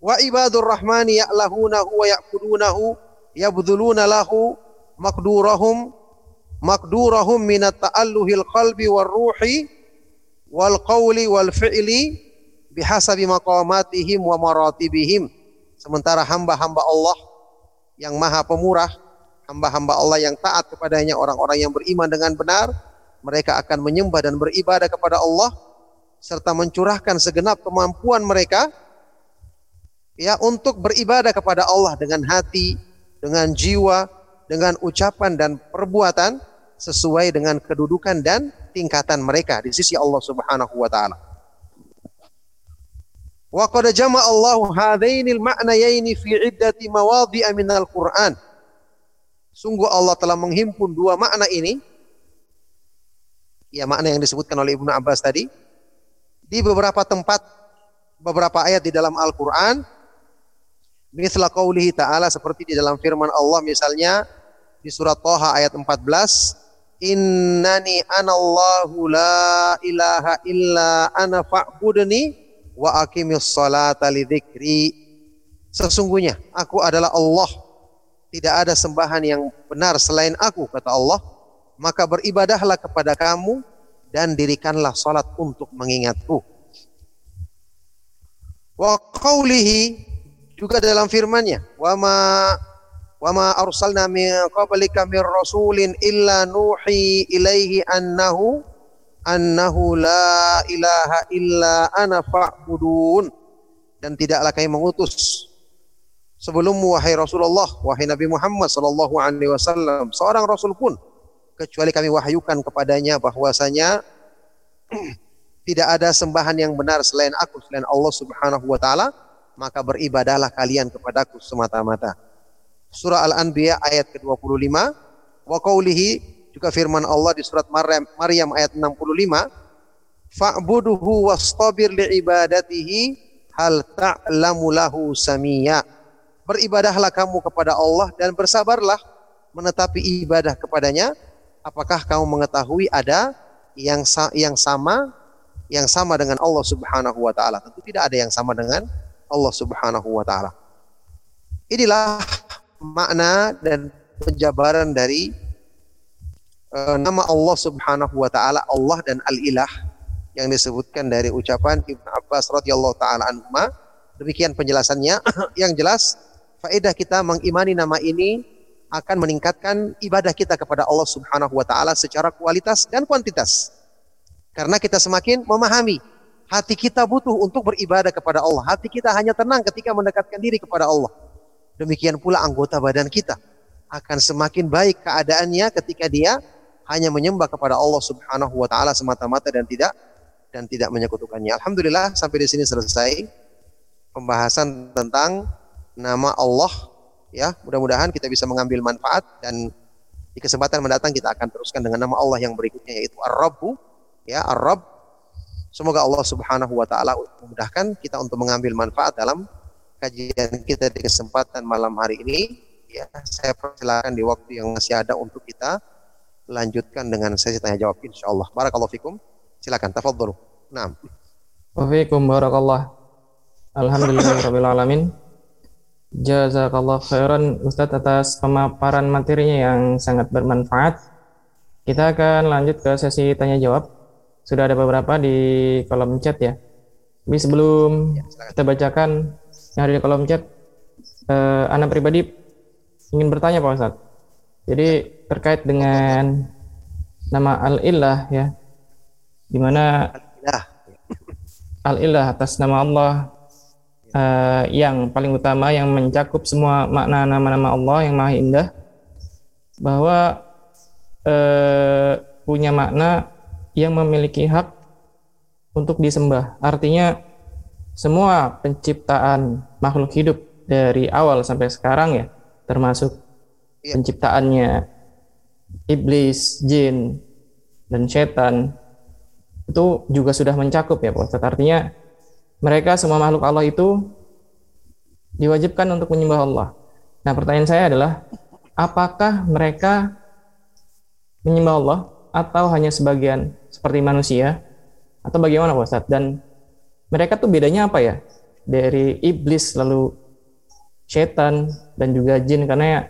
Wa ibadur rahmani ya'lahunahu wa ya'budunahu yabdhuluna lahu maqdurahum maqdurahum min at-ta'alluhil qalbi war ruhi wal qawli wal fi'li bihasabi maqamatihim wa maratibihim. Sementara hamba-hamba Allah yang maha pemurah hamba-hamba Allah yang taat kepadanya, orang-orang yang beriman dengan benar, mereka akan menyembah dan beribadah kepada Allah serta mencurahkan segenap kemampuan mereka ya untuk beribadah kepada Allah dengan hati, dengan jiwa, dengan ucapan dan perbuatan sesuai dengan kedudukan dan tingkatan mereka di sisi Allah Subhanahu wa taala. Wa qad jama'a Allahu hadainil ma'nayaini fi iddati mawadhi'a minal Qur'an. Sungguh Allah telah menghimpun dua makna ini. Ya makna yang disebutkan oleh Ibnu Abbas tadi. Di beberapa tempat, beberapa ayat di dalam Al-Quran. Misla qawlihi ta'ala seperti di dalam firman Allah misalnya di surat Toha ayat 14. Innani anallahu la ilaha illa ana fa'budni wa aqimis salata lidzikri. Sesungguhnya aku adalah Allah. Tidak ada sembahan yang benar selain aku kata Allah. Maka beribadahlah kepada kamu dan dirikanlah salat untuk mengingatku. Wa qawlihi juga dalam firman-Nya wa ma wa ma arsalna min qablika min rasulin illa nuhi ilaihi annahu annahu la ilaha illa ana fa'budun dan tidaklah kami mengutus sebelummu wahai Rasulullah, wahai Nabi Muhammad sallallahu alaihi wasallam, seorang rasul pun kecuali kami wahyukan kepadanya bahwasanya [CLEARS THROAT] tidak ada sembahan yang benar selain aku, selain Allah Subhanahu wa taala, maka beribadahlah kalian kepadaku semata-mata. Surah Al-Anbiya ayat ke-25 wa qaulihi juga firman Allah di surat Maryam, Maryam ayat 65 fa'buduhu wastabir li'ibadatihi hal ta'lamu lahu samiyya beribadahlah kamu kepada Allah dan bersabarlah menetapi ibadah kepadanya. Apakah kamu mengetahui ada yang yang sama yang sama dengan Allah Subhanahu wa taala? Tentu tidak ada yang sama dengan Allah Subhanahu wa taala. Inilah makna dan penjabaran dari uh, nama Allah Subhanahu wa taala Allah dan Al-Ilah yang disebutkan dari ucapan Ibnu Abbas radhiyallahu taala anhu. Demikian penjelasannya [COUGHS] yang jelas faedah kita mengimani nama ini akan meningkatkan ibadah kita kepada Allah Subhanahu wa taala secara kualitas dan kuantitas. Karena kita semakin memahami hati kita butuh untuk beribadah kepada Allah. Hati kita hanya tenang ketika mendekatkan diri kepada Allah. Demikian pula anggota badan kita. Akan semakin baik keadaannya ketika dia hanya menyembah kepada Allah Subhanahu wa taala semata-mata dan tidak dan tidak menyekutukannya. Alhamdulillah sampai di sini selesai pembahasan tentang nama Allah ya. Mudah-mudahan kita bisa mengambil manfaat dan di kesempatan mendatang kita akan teruskan dengan nama Allah yang berikutnya yaitu Ar-Rabbu ya Ar-Rabb. Semoga Allah Subhanahu wa taala memudahkan kita untuk mengambil manfaat dalam kajian kita di kesempatan malam hari ini ya saya persilakan di waktu yang masih ada untuk kita lanjutkan dengan sesi tanya jawab insyaallah barakallahu fikum silakan tafadhalu Naam. Wafikum barakallah. Alhamdulillahirabbil [COUGHS] alamin. Jazakallah khairan Ustadz atas pemaparan materinya yang sangat bermanfaat. Kita akan lanjut ke sesi tanya jawab. Sudah ada beberapa di kolom chat ya. Tapi sebelum ya, kita bacakan yang ada di kolom chat, eh, anak pribadi ingin bertanya Pak Ustadz. Jadi terkait dengan nama Al-Ilah ya, di mana Al-Ilah atas nama Allah uh, yang paling utama yang mencakup semua makna nama-nama Allah yang maha indah bahwa uh, punya makna yang memiliki hak untuk disembah. Artinya semua penciptaan makhluk hidup dari awal sampai sekarang ya, termasuk ya. penciptaannya iblis, jin, dan setan itu juga sudah mencakup ya Pak Artinya mereka semua makhluk Allah itu diwajibkan untuk menyembah Allah. Nah, pertanyaan saya adalah apakah mereka menyembah Allah atau hanya sebagian seperti manusia atau bagaimana Pak Ustadz? Dan mereka tuh bedanya apa ya dari iblis lalu setan dan juga jin karena ya,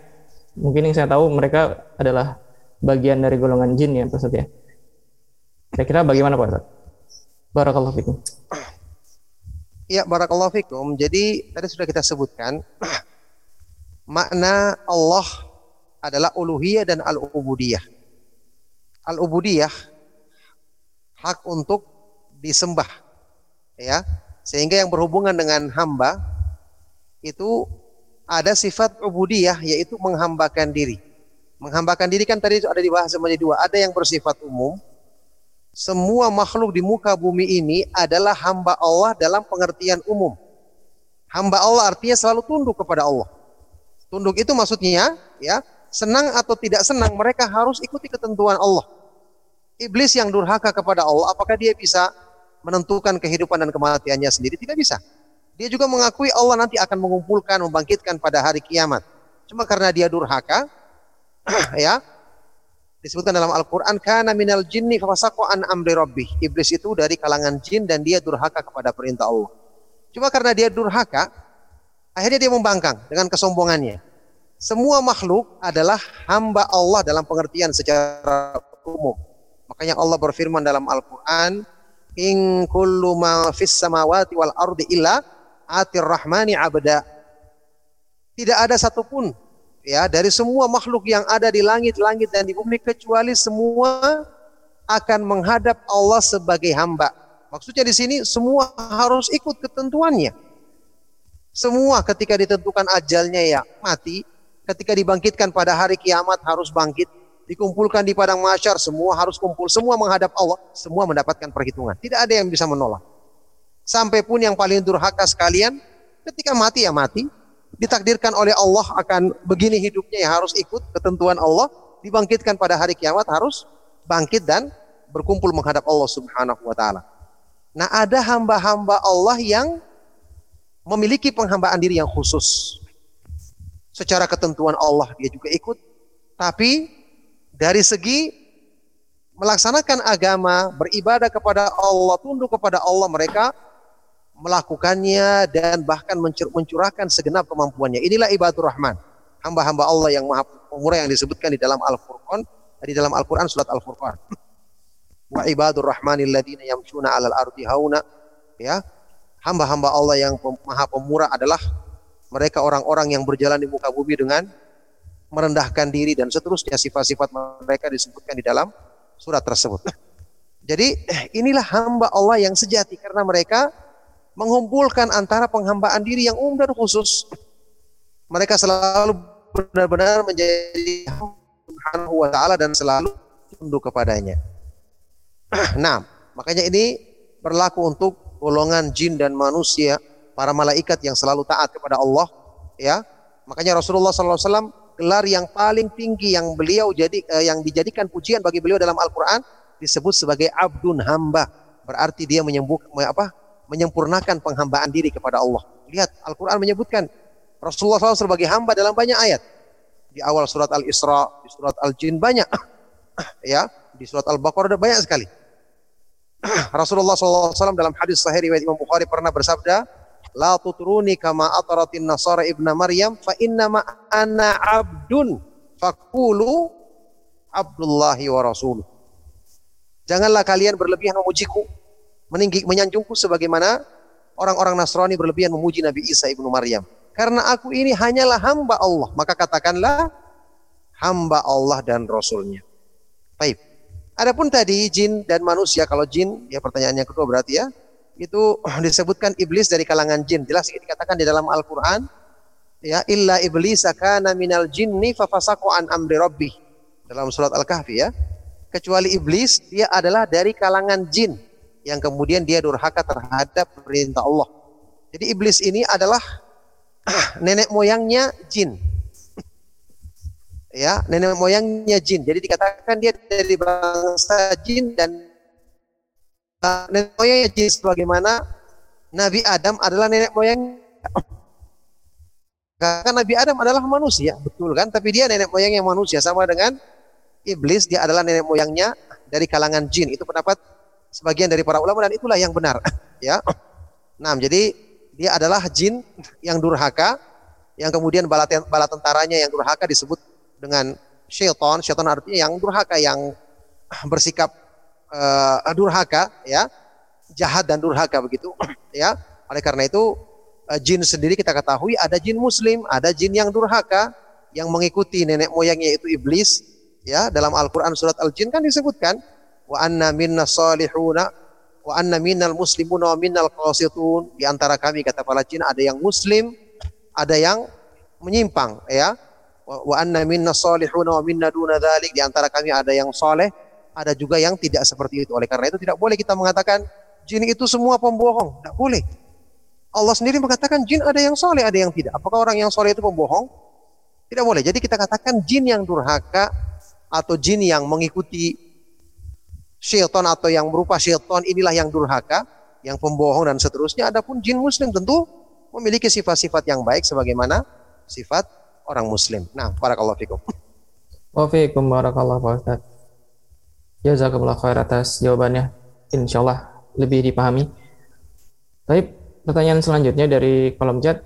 mungkin yang saya tahu mereka adalah bagian dari golongan jin ya Pak ya. Kira-kira bagaimana Pak Ustadz? Barakallahu fikum. [CLEARS THROAT] Ya, barakallahu fikum. Jadi tadi sudah kita sebutkan [CLEARS THROAT] makna Allah adalah uluhiyah dan al-ubudiyah. Al-ubudiyah hak untuk disembah. Ya. Sehingga yang berhubungan dengan hamba itu ada sifat ubudiyah yaitu menghambakan diri. Menghambakan diri kan tadi ada dibahas menjadi dua. Ada yang bersifat umum, semua makhluk di muka bumi ini adalah hamba Allah dalam pengertian umum. Hamba Allah artinya selalu tunduk kepada Allah. Tunduk itu maksudnya ya, senang atau tidak senang mereka harus ikuti ketentuan Allah. Iblis yang durhaka kepada Allah, apakah dia bisa menentukan kehidupan dan kematiannya sendiri? Tidak bisa. Dia juga mengakui Allah nanti akan mengumpulkan, membangkitkan pada hari kiamat. Cuma karena dia durhaka, [CLEARS THROAT] ya, disebutkan dalam Al-Quran karena minal jinni fafasaku an amri rabbih. Iblis itu dari kalangan jin dan dia durhaka kepada perintah Allah. Cuma karena dia durhaka, akhirnya dia membangkang dengan kesombongannya. Semua makhluk adalah hamba Allah dalam pengertian secara umum. Makanya Allah berfirman dalam Al-Quran, In kullu ma fis samawati wal ardi illa atir rahmani abda. Tidak ada satupun ya dari semua makhluk yang ada di langit-langit dan di bumi kecuali semua akan menghadap Allah sebagai hamba. Maksudnya di sini semua harus ikut ketentuannya. Semua ketika ditentukan ajalnya ya mati, ketika dibangkitkan pada hari kiamat harus bangkit, dikumpulkan di padang masyar semua harus kumpul, semua menghadap Allah, semua mendapatkan perhitungan. Tidak ada yang bisa menolak. Sampai pun yang paling durhaka sekalian, ketika mati ya mati, ditakdirkan oleh Allah akan begini hidupnya yang harus ikut ketentuan Allah, dibangkitkan pada hari kiamat harus bangkit dan berkumpul menghadap Allah Subhanahu wa taala. Nah, ada hamba-hamba Allah yang memiliki penghambaan diri yang khusus. Secara ketentuan Allah dia juga ikut, tapi dari segi melaksanakan agama, beribadah kepada Allah, tunduk kepada Allah mereka melakukannya dan bahkan mencur mencurahkan segenap kemampuannya. Inilah ibadur rahman. Hamba-hamba Allah yang maha pemurah yang disebutkan di dalam Al-Furqan, di dalam Al-Quran surat Al-Furqan. Wa ibadur rahmanil ladina yamshuna alal ardi hauna. Ya, hamba-hamba Allah yang maha pemurah adalah mereka orang-orang yang berjalan di muka bumi dengan merendahkan diri dan seterusnya sifat-sifat mereka disebutkan di dalam surat tersebut. Jadi inilah hamba Allah yang sejati karena mereka mengumpulkan antara penghambaan diri yang umum dan khusus. Mereka selalu benar-benar menjadi wa taala dan selalu tunduk kepadanya. [CLEARS THROAT] Nah, makanya ini berlaku untuk golongan jin dan manusia, para malaikat yang selalu taat kepada Allah, ya. Makanya Rasulullah SAW gelar yang paling tinggi yang beliau jadi eh, yang dijadikan pujian bagi beliau dalam Al-Qur'an disebut sebagai abdun hamba. Berarti dia menyembuh apa? menyempurnakan penghambaan diri kepada Allah. Lihat Al-Qur'an menyebutkan Rasulullah SAW sebagai hamba dalam banyak ayat. Di awal surat Al-Isra, di surat Al-Jin banyak. [COUGHS] ya, di surat Al-Baqarah banyak sekali. [COUGHS] Rasulullah SAW dalam hadis sahih riwayat Imam Bukhari pernah bersabda, La tutruni kama ataratin nasara ibna Maryam fa innama ana abdun fakulu abdullahi wa rasuluh. Janganlah kalian berlebihan memujiku, meninggi, menyanjungku sebagaimana orang-orang Nasrani berlebihan memuji Nabi Isa ibnu Maryam. Karena aku ini hanyalah hamba Allah. Maka katakanlah hamba Allah dan Rasulnya. Baik. Adapun tadi jin dan manusia, kalau jin, ya pertanyaan yang kedua berarti ya, itu [CLEARS THROAT] disebutkan iblis dari kalangan jin. Jelas dikatakan di dalam Al-Qur'an ya illa iblis kana minal jinni fafasaqu an amri rabbih. Dalam surat Al-Kahfi ya. Kecuali iblis dia adalah dari kalangan jin yang kemudian dia durhaka terhadap perintah Allah. Jadi iblis ini adalah [CLEARS THROAT] nenek moyangnya jin. Ya, nenek moyangnya jin. Jadi dikatakan dia dari bangsa jin dan uh, nenek moyangnya jin sebagaimana Nabi Adam adalah nenek moyang karena Nabi Adam adalah manusia, betul kan? Tapi dia nenek moyang yang manusia sama dengan iblis, dia adalah nenek moyangnya dari kalangan jin. Itu pendapat sebagian dari para ulama dan itulah yang benar, [LAUGHS] ya. Nah, jadi dia adalah jin yang durhaka, yang kemudian bala, bala tentaranya yang durhaka disebut dengan syaitan. Syaitan artinya yang durhaka, yang bersikap uh, durhaka, ya, jahat dan durhaka begitu, [CLEARS THROAT] ya. Oleh karena itu uh, jin sendiri kita ketahui ada jin muslim, ada jin yang durhaka yang mengikuti nenek moyangnya itu iblis ya. Dalam Al-Qur'an surat Al-Jin kan disebutkan wa anna minna salihuna wa anna minnal muslimuna wa minnal qasitun. Di antara kami kata para jin ada yang muslim ada yang menyimpang ya. Wa anna minna salihuna wa minna duna dzalik di antara kami ada yang soleh ada juga yang tidak seperti itu oleh karena itu tidak boleh kita mengatakan jin itu semua pembohong tidak boleh Allah sendiri mengatakan jin ada yang soleh, ada yang tidak. Apakah orang yang soleh itu pembohong? Tidak boleh. Jadi kita katakan jin yang durhaka atau jin yang mengikuti syaitan atau yang berupa syaitan inilah yang durhaka, yang pembohong dan seterusnya. Adapun jin muslim tentu memiliki sifat-sifat yang baik sebagaimana sifat orang muslim. Nah, barakallahu fikum. Wa fiikum barakallahu Pak. Jazakumullah khair atas jawabannya. Insyaallah lebih dipahami. Baik, pertanyaan selanjutnya dari kolom chat.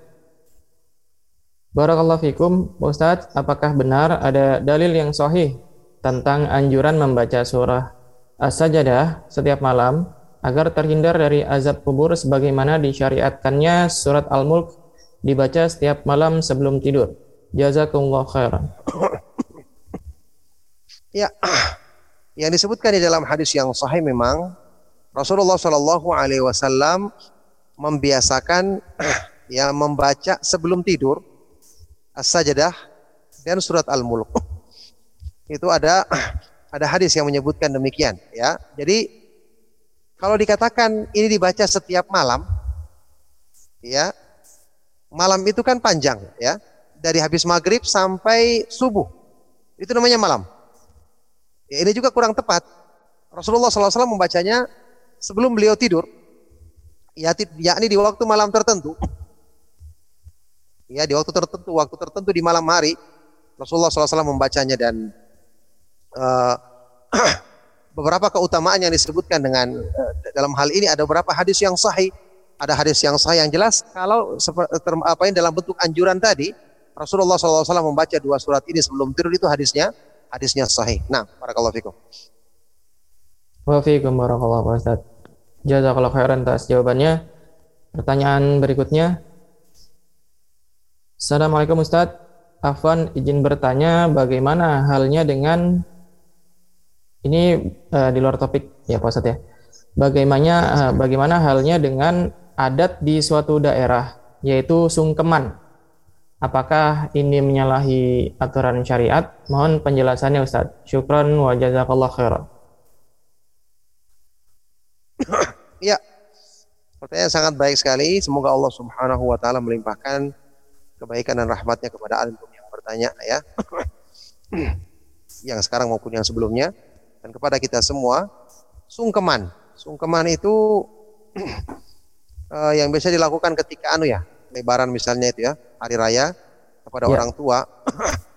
Barakallahu fikum, Ustaz, apakah benar ada dalil yang sahih tentang anjuran membaca surah As-Sajdah setiap malam agar terhindar dari azab kubur sebagaimana disyariatkannya surat Al-Mulk dibaca setiap malam sebelum tidur. Jazakumullah khairan. Ya, yang disebutkan di dalam hadis yang sahih memang Rasulullah Shallallahu Alaihi Wasallam membiasakan [CLEARS THROAT] ya membaca sebelum tidur As-Sajdah dan surat Al-Mulk. [CLEARS THROAT] Itu ada [CLEARS THROAT] ada hadis yang menyebutkan demikian ya. Jadi kalau dikatakan ini dibaca setiap malam ya, malam itu kan panjang ya. Dari habis maghrib sampai subuh. Itu namanya malam. Ya, ini juga kurang tepat. Rasulullah SAW membacanya sebelum beliau tidur ya yakni di waktu malam tertentu. Ya, di waktu tertentu, waktu tertentu di malam hari Rasulullah SAW membacanya dan uh, [CLEARS THROAT] beberapa keutamaan yang disebutkan dengan uh, dalam hal ini ada beberapa hadis yang sahih ada hadis yang sahih yang jelas kalau apa ini dalam bentuk anjuran tadi Rasulullah SAW membaca dua surat ini sebelum tidur itu hadisnya hadisnya sahih. Nah, barakallahu fikum. Wa fiikum barakallahu Ustaz. Jazakallahu khairan atas jawabannya. Pertanyaan berikutnya. Assalamualaikum Ustaz. Afwan izin bertanya bagaimana halnya dengan ini eh, di luar topik ya Pak Ustaz ya. Bagaimana eh, bagaimana halnya dengan adat di suatu daerah yaitu sungkeman. Apakah ini menyalahi aturan syariat? Mohon penjelasannya Ustaz. Syukran wa jazakallahu khairan. [COUGHS] Ya. Pertanyaan sangat baik sekali. Semoga Allah Subhanahu wa taala melimpahkan kebaikan dan rahmatnya kepada antum yang bertanya ya. [COUGHS] yang sekarang maupun yang sebelumnya dan kepada kita semua sungkeman. Sungkeman itu [COUGHS] eh, yang biasa dilakukan ketika anu ya, lebaran misalnya itu ya, hari raya kepada Ya. orang tua. [COUGHS]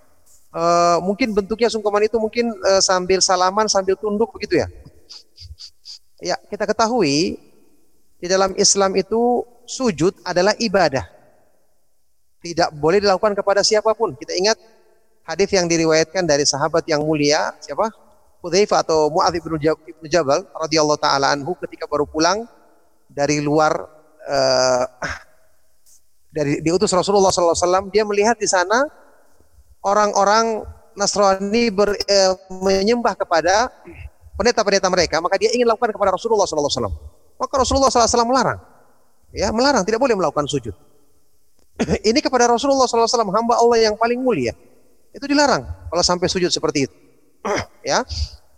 Eh, mungkin bentuknya sungkeman itu mungkin eh, sambil salaman sambil tunduk begitu ya. Ya, kita ketahui di dalam Islam itu sujud adalah ibadah. Tidak boleh dilakukan kepada siapa pun. Kita ingat hadis yang diriwayatkan dari sahabat yang mulia siapa? Hudzaifah atau Muadz bin Jab- bin Jabal radhiyallahu taala anhu ketika baru pulang dari luar eh, dari diutus Rasulullah SAW dia melihat di sana orang-orang Nasrani ber, eh, menyembah kepada pendeta-pendeta mereka. Maka dia ingin lakukan kepada Rasulullah SAW maka Rasulullah SAW melarang. Ya melarang. Tidak boleh melakukan sujud. [CLEARS THROAT] Ini kepada Rasulullah SAW hamba Allah yang paling mulia. Itu dilarang kalau sampai sujud seperti itu. [CLEARS THROAT] Ya.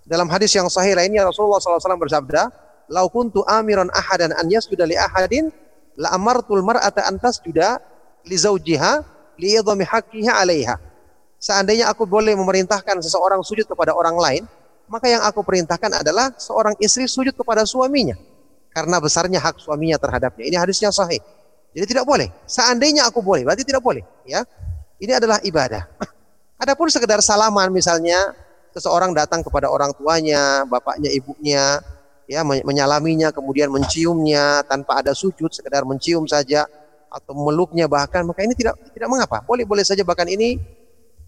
Dalam hadis yang sahih lainnya Rasulullah SAW bersabda lau kuntu amiran ahadan an yasjuda li ahadin la amartul mar'ata an tasjuda li zawjiha li idhami haqqiha 'alaiha. Seandainya aku boleh memerintahkan seseorang sujud kepada orang lain maka yang aku perintahkan adalah seorang istri sujud kepada suaminya. Karena besarnya hak suaminya terhadapnya. Ini hadisnya sahih. Jadi tidak boleh. Seandainya aku boleh berarti tidak boleh ya. Ini adalah ibadah. [CLEARS THROAT] Adapun sekedar salaman misalnya seseorang datang kepada orang tuanya, bapaknya, ibunya, ya men- menyalaminya, kemudian menciumnya tanpa ada sujud, sekedar mencium saja atau meluknya bahkan maka ini tidak tidak mengapa. Boleh-boleh saja bahkan ini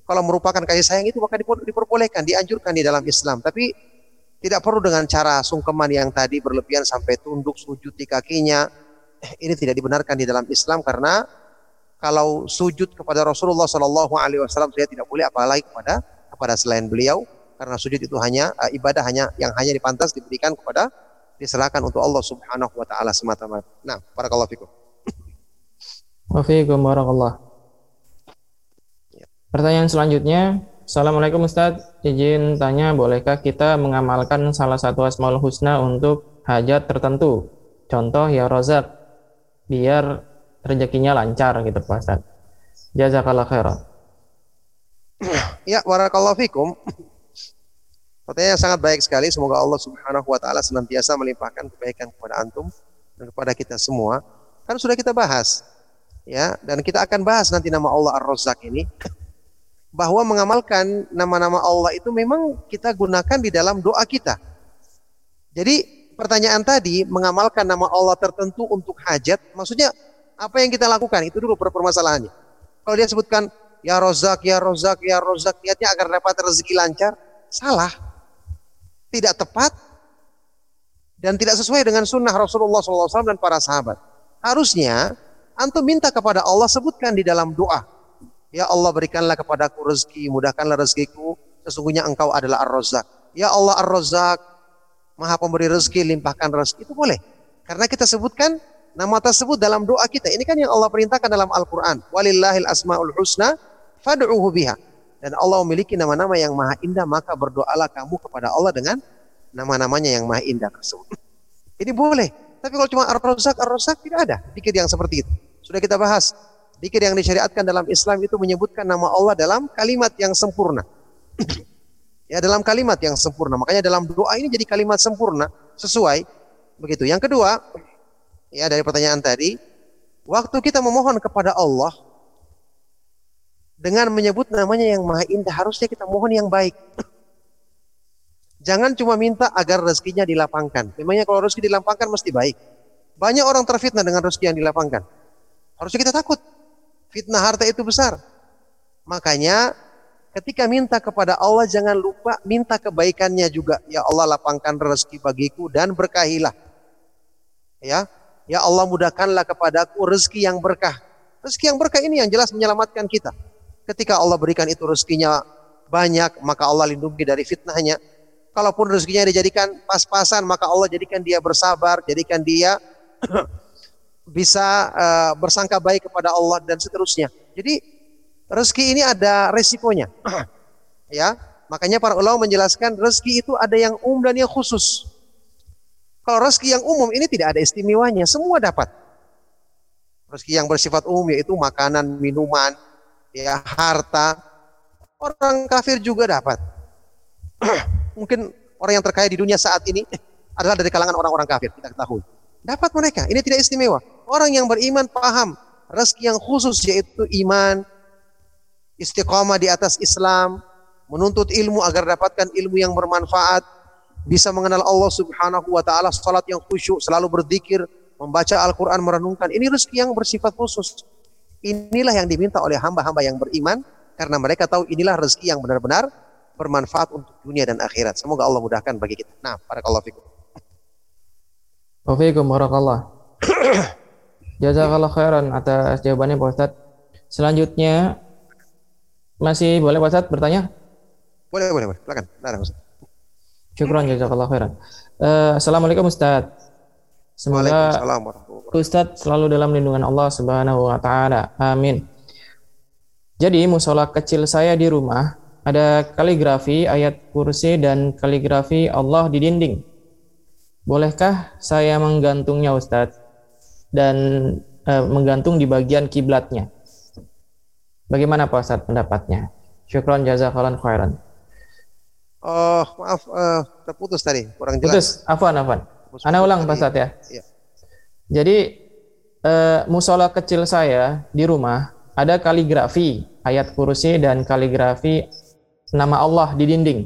kalau merupakan kasih sayang itu maka diper- diperbolehkan, dianjurkan di dalam Islam. Tapi tidak perlu dengan cara sungkeman yang tadi berlebihan sampai tunduk sujud di kakinya. Eh, Ini tidak dibenarkan di dalam Islam karena kalau sujud kepada Rasulullah Shallallahu Alaihi Wasallam saya tidak boleh apalagi kepada kepada selain beliau karena sujud itu hanya eh, ibadah hanya yang hanya dipantas diberikan kepada diserahkan untuk Allah Subhanahu wa taala semata-mata. Nah, barakallahu fikum. Wa fiikum barakallah. Pertanyaan selanjutnya, Assalamualaikum Ustadz, izin tanya bolehkah kita mengamalkan salah satu asmaul husna untuk hajat tertentu? Contoh ya Rozak, biar rezekinya lancar gitu Pak Ustadz. Jazakallah khairan. Ya, barakallahu fikum. Pertanyaan sangat baik sekali. Semoga Allah Subhanahu wa taala senantiasa melimpahkan kebaikan kepada antum dan kepada kita semua. Kan sudah kita bahas. Ya, dan kita akan bahas nanti nama Allah Ar-Razzaq ini bahwa mengamalkan nama-nama Allah itu memang kita gunakan di dalam doa kita. Jadi pertanyaan tadi mengamalkan nama Allah tertentu untuk hajat, maksudnya apa yang kita lakukan itu dulu per- permasalahannya. Kalau dia sebutkan ya Rozak, ya Rozak, ya Rozak, niatnya agar dapat rezeki lancar, salah, tidak tepat, dan tidak sesuai dengan sunnah Rasulullah SAW dan para sahabat. Harusnya antum minta kepada Allah sebutkan di dalam doa. Ya Allah berikanlah kepadaku rezeki, mudahkanlah rezekiku, sesungguhnya engkau adalah Ar-Razzaq. Ya Allah Ar-Razzaq, Maha pemberi rezeki, limpahkan rezeki. Itu boleh. Karena kita sebutkan nama tersebut dalam doa kita. Ini kan yang Allah perintahkan dalam Al-Quran. Walillahil asma'ul husna fad'uhu biha. Dan Allah memiliki nama-nama yang maha indah, maka berdoalah kamu kepada Allah dengan nama-namanya yang maha indah tersebut. [LAUGHS] Ini boleh. Tapi kalau cuma Ar-Razzaq, Ar-Razzaq tidak ada. Dikir yang seperti itu. Sudah kita bahas. Dikir yang disyariatkan dalam Islam itu menyebutkan nama Allah dalam kalimat yang sempurna. [CLEARS THROAT] ya dalam kalimat yang sempurna. Makanya dalam doa ini jadi kalimat sempurna sesuai begitu. Yang kedua, ya dari pertanyaan tadi, waktu kita memohon kepada Allah dengan menyebut namanya yang maha indah, harusnya kita mohon yang baik. Jangan cuma minta agar rezekinya dilapangkan. Memangnya kalau rezeki dilapangkan mesti baik. Banyak orang terfitnah dengan rezeki yang dilapangkan. Harusnya kita takut. Fitnah harta itu besar. Makanya ketika minta kepada Allah jangan lupa minta kebaikannya juga. Ya Allah lapangkan rezeki bagiku dan berkahilah. Ya, ya Allah mudahkanlah kepadaku rezeki yang berkah. Rezeki yang berkah ini yang jelas menyelamatkan kita. Ketika Allah berikan itu rezekinya banyak, maka Allah lindungi dari fitnahnya. Kalaupun rezekinya dijadikan pas-pasan, maka Allah jadikan dia bersabar, jadikan dia [CLEARS THROAT] bisa uh, bersangka baik kepada Allah dan seterusnya. Jadi rezeki ini ada resikonya. [CLEARS THROAT] ya, makanya para ulama menjelaskan rezeki itu ada yang umum dan yang khusus. Kalau rezeki yang umum ini tidak ada istimewanya, semua dapat. Rezeki yang bersifat umum yaitu makanan, minuman, ya harta. Orang kafir juga dapat. [CLEARS THROAT] Mungkin orang yang terkaya di dunia saat ini adalah dari kalangan orang-orang kafir, kita ketahui. Dapat mereka, ini tidak istimewa. Orang yang beriman paham rezeki yang khusus yaitu iman, istiqomah di atas Islam, menuntut ilmu agar dapatkan ilmu yang bermanfaat, bisa mengenal Allah Subhanahu wa taala, salat yang khusyuk, selalu berzikir, membaca Al-Quran, merenungkan. Ini rezeki yang bersifat khusus. Inilah yang diminta oleh hamba-hamba yang beriman karena mereka tahu inilah rezeki yang benar-benar bermanfaat untuk dunia dan akhirat. Semoga Allah mudahkan bagi kita. Nah, barakallahu fikum. Waalaikumsalam barakallah. [COUGHS] Jazakallah khairan atas jawabannya Pak Ustadz. Selanjutnya masih boleh Pak Ustadz bertanya? Boleh, boleh, boleh. Silakan. Nah, Ustaz. Syukran jazakallah khairan. Uh, Assalamualaikum Ustadz. Semoga Ustadz selalu dalam lindungan Allah Subhanahu wa taala. Amin. Jadi musola kecil saya di rumah ada kaligrafi ayat kursi dan kaligrafi Allah di dinding. Bolehkah saya menggantungnya Ustadz dan eh, menggantung di bagian kiblatnya? Bagaimana Pak Ustadz pendapatnya? Syukron jazakallahu khairan. Oh, maaf, uh, terputus tadi, kurang jelas. Putus, afwan, afwan. Ana ulang Pak Ustadz ya. ya. Jadi eh, musola kecil saya di rumah ada kaligrafi ayat kursi dan kaligrafi nama Allah di dinding.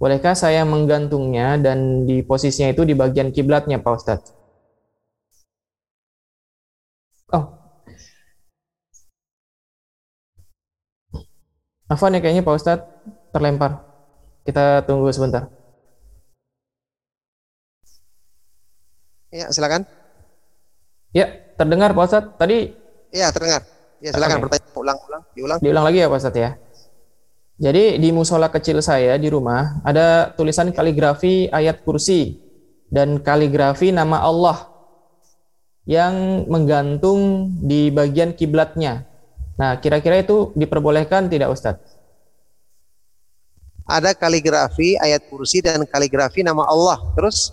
Bolehkah saya menggantungnya dan di posisinya itu di bagian kiblatnya Pak Ustadz? Oh. Afan ya kayaknya Pak Ustadz terlempar. Kita tunggu sebentar. Ya, silakan. Ya, terdengar Pak Ustadz tadi? Ya, terdengar. Ya, silakan okay. bertanya ulang-ulang, diulang. Diulang lagi ya Pak Ustadz ya. Jadi di musola kecil saya di rumah ada tulisan kaligrafi ayat kursi dan kaligrafi nama Allah yang menggantung di bagian kiblatnya. Nah, kira-kira itu diperbolehkan tidak Ustadz? Ada kaligrafi ayat kursi dan kaligrafi nama Allah. Terus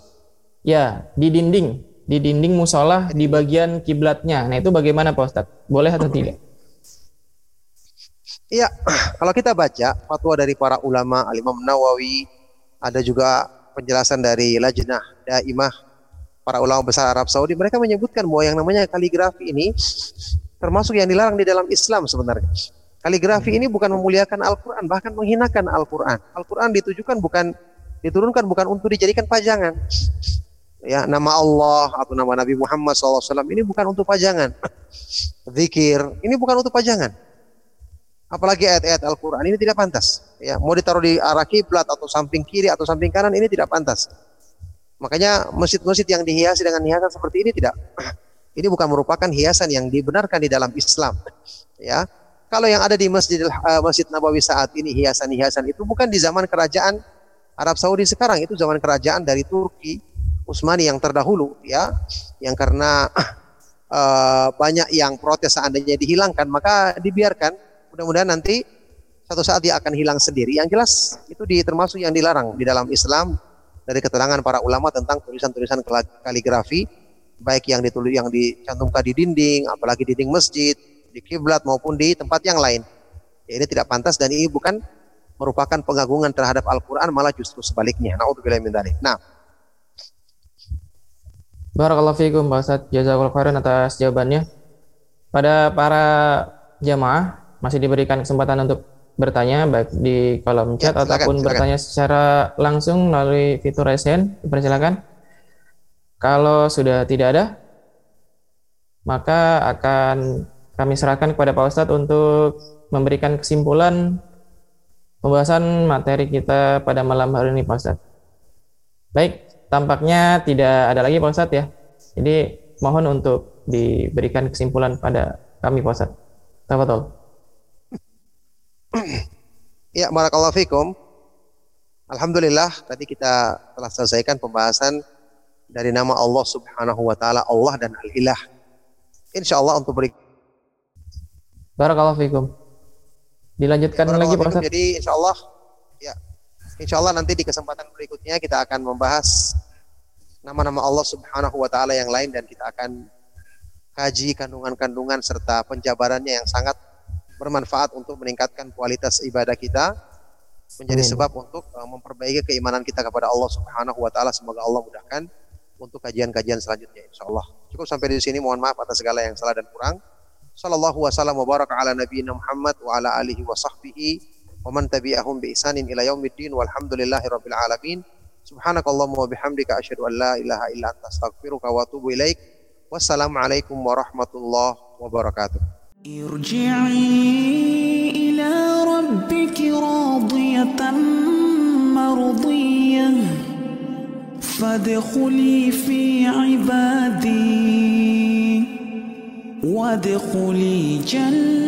Ya, di dinding, di dinding musola di bagian kiblatnya. Nah, itu bagaimana Pak Ustadz? Boleh atau tidak? Iya, kalau kita baca fatwa dari para ulama, Al-Imam Nawawi, ada juga penjelasan dari Lajnah Daimah, para ulama besar Arab Saudi, mereka menyebutkan bahwa yang namanya kaligrafi ini termasuk yang dilarang di dalam Islam sebenarnya. Kaligrafi ini bukan memuliakan Al-Quran, bahkan menghinakan Al-Quran. Al-Quran ditujukan bukan diturunkan bukan untuk dijadikan pajangan, ya nama Allah atau nama Nabi Muhammad SAW ini bukan untuk pajangan. Zikir ini bukan untuk pajangan. Apalagi ayat-ayat Al-Quran ini tidak pantas. Ya, mau ditaruh di arah kiblat atau samping kiri atau samping kanan ini tidak pantas. Makanya masjid-masjid yang dihiasi dengan hiasan seperti ini tidak. Ini bukan merupakan hiasan yang dibenarkan di dalam Islam. Ya, kalau yang ada di masjid uh, Masjid Nabawi saat ini hiasan-hiasan itu bukan di zaman kerajaan Arab Saudi sekarang, itu zaman kerajaan dari Turki, Utsmani yang terdahulu ya. Yang karena uh, [CLEARS THROAT] banyak yang protes seandainya dihilangkan maka dibiarkan. Mudah-mudahan nanti satu saat dia akan hilang sendiri. Yang jelas itu di, termasuk yang dilarang di dalam Islam dari keterangan para ulama tentang tulisan-tulisan kaligrafi baik yang ditulis yang dicantumkan di dinding apalagi dinding masjid di kiblat maupun di tempat yang lain. Ya, ini tidak pantas dan ini bukan merupakan pengagungan terhadap Al-Quran malah justru sebaliknya. Nah, Barakallahu fiikum Pak Ustaz. Jazakallahu khairan atas jawabannya. Pada para jamaah masih diberikan kesempatan untuk bertanya baik di kolom chat ya, silakan, ataupun silakan. bertanya secara langsung melalui fitur resen. Dipersilakan. Kalau sudah tidak ada, maka akan kami serahkan kepada Pak Ustadz untuk memberikan kesimpulan pembahasan materi kita pada malam hari ini Pak Ustadz. Baik, tampaknya tidak ada lagi Pak Ustadz ya. Jadi mohon untuk diberikan kesimpulan pada kami Pak Ustadz. Tafadol. Ya, barakallahu fikum. Alhamdulillah tadi kita telah selesaikan pembahasan dari nama Allah Subhanahu wa taala Allah dan Al-Ilah. Insyaallah untuk beri Barakallahu fikum. Dilanjutkan ya, lagi Pak Ustaz. Jadi insyaallah ya insyaallah nanti di kesempatan berikutnya kita akan membahas nama-nama Allah Subhanahu wa taala yang lain dan kita akan kaji kandungan-kandungan serta penjabarannya yang sangat bermanfaat untuk meningkatkan kualitas ibadah kita menjadi Amin. sebab untuk uh, memperbaiki keimanan kita kepada Allah Subhanahu wa taala. Semoga Allah mudahkan untuk kajian-kajian selanjutnya insyaallah. Cukup sampai di sini. Mohon maaf atas segala yang salah dan kurang. Sallallahu wasallam wa baraka ala nabiyina Muhammad wa ala alihi wa sahbihi ومن تبعهم بإحسان إلى يوم الدين والحمد لله رب العالمين. سبحانك اللهم وبحمدك أشهد أن لا إله إلا أنت أستغفرك وأتوب إليك. والسلام عليكم ورحمة الله وبركاته. ارجعي إلى ربك راضية مرضية. فادخلي في عبادي. وادخلي جنتي.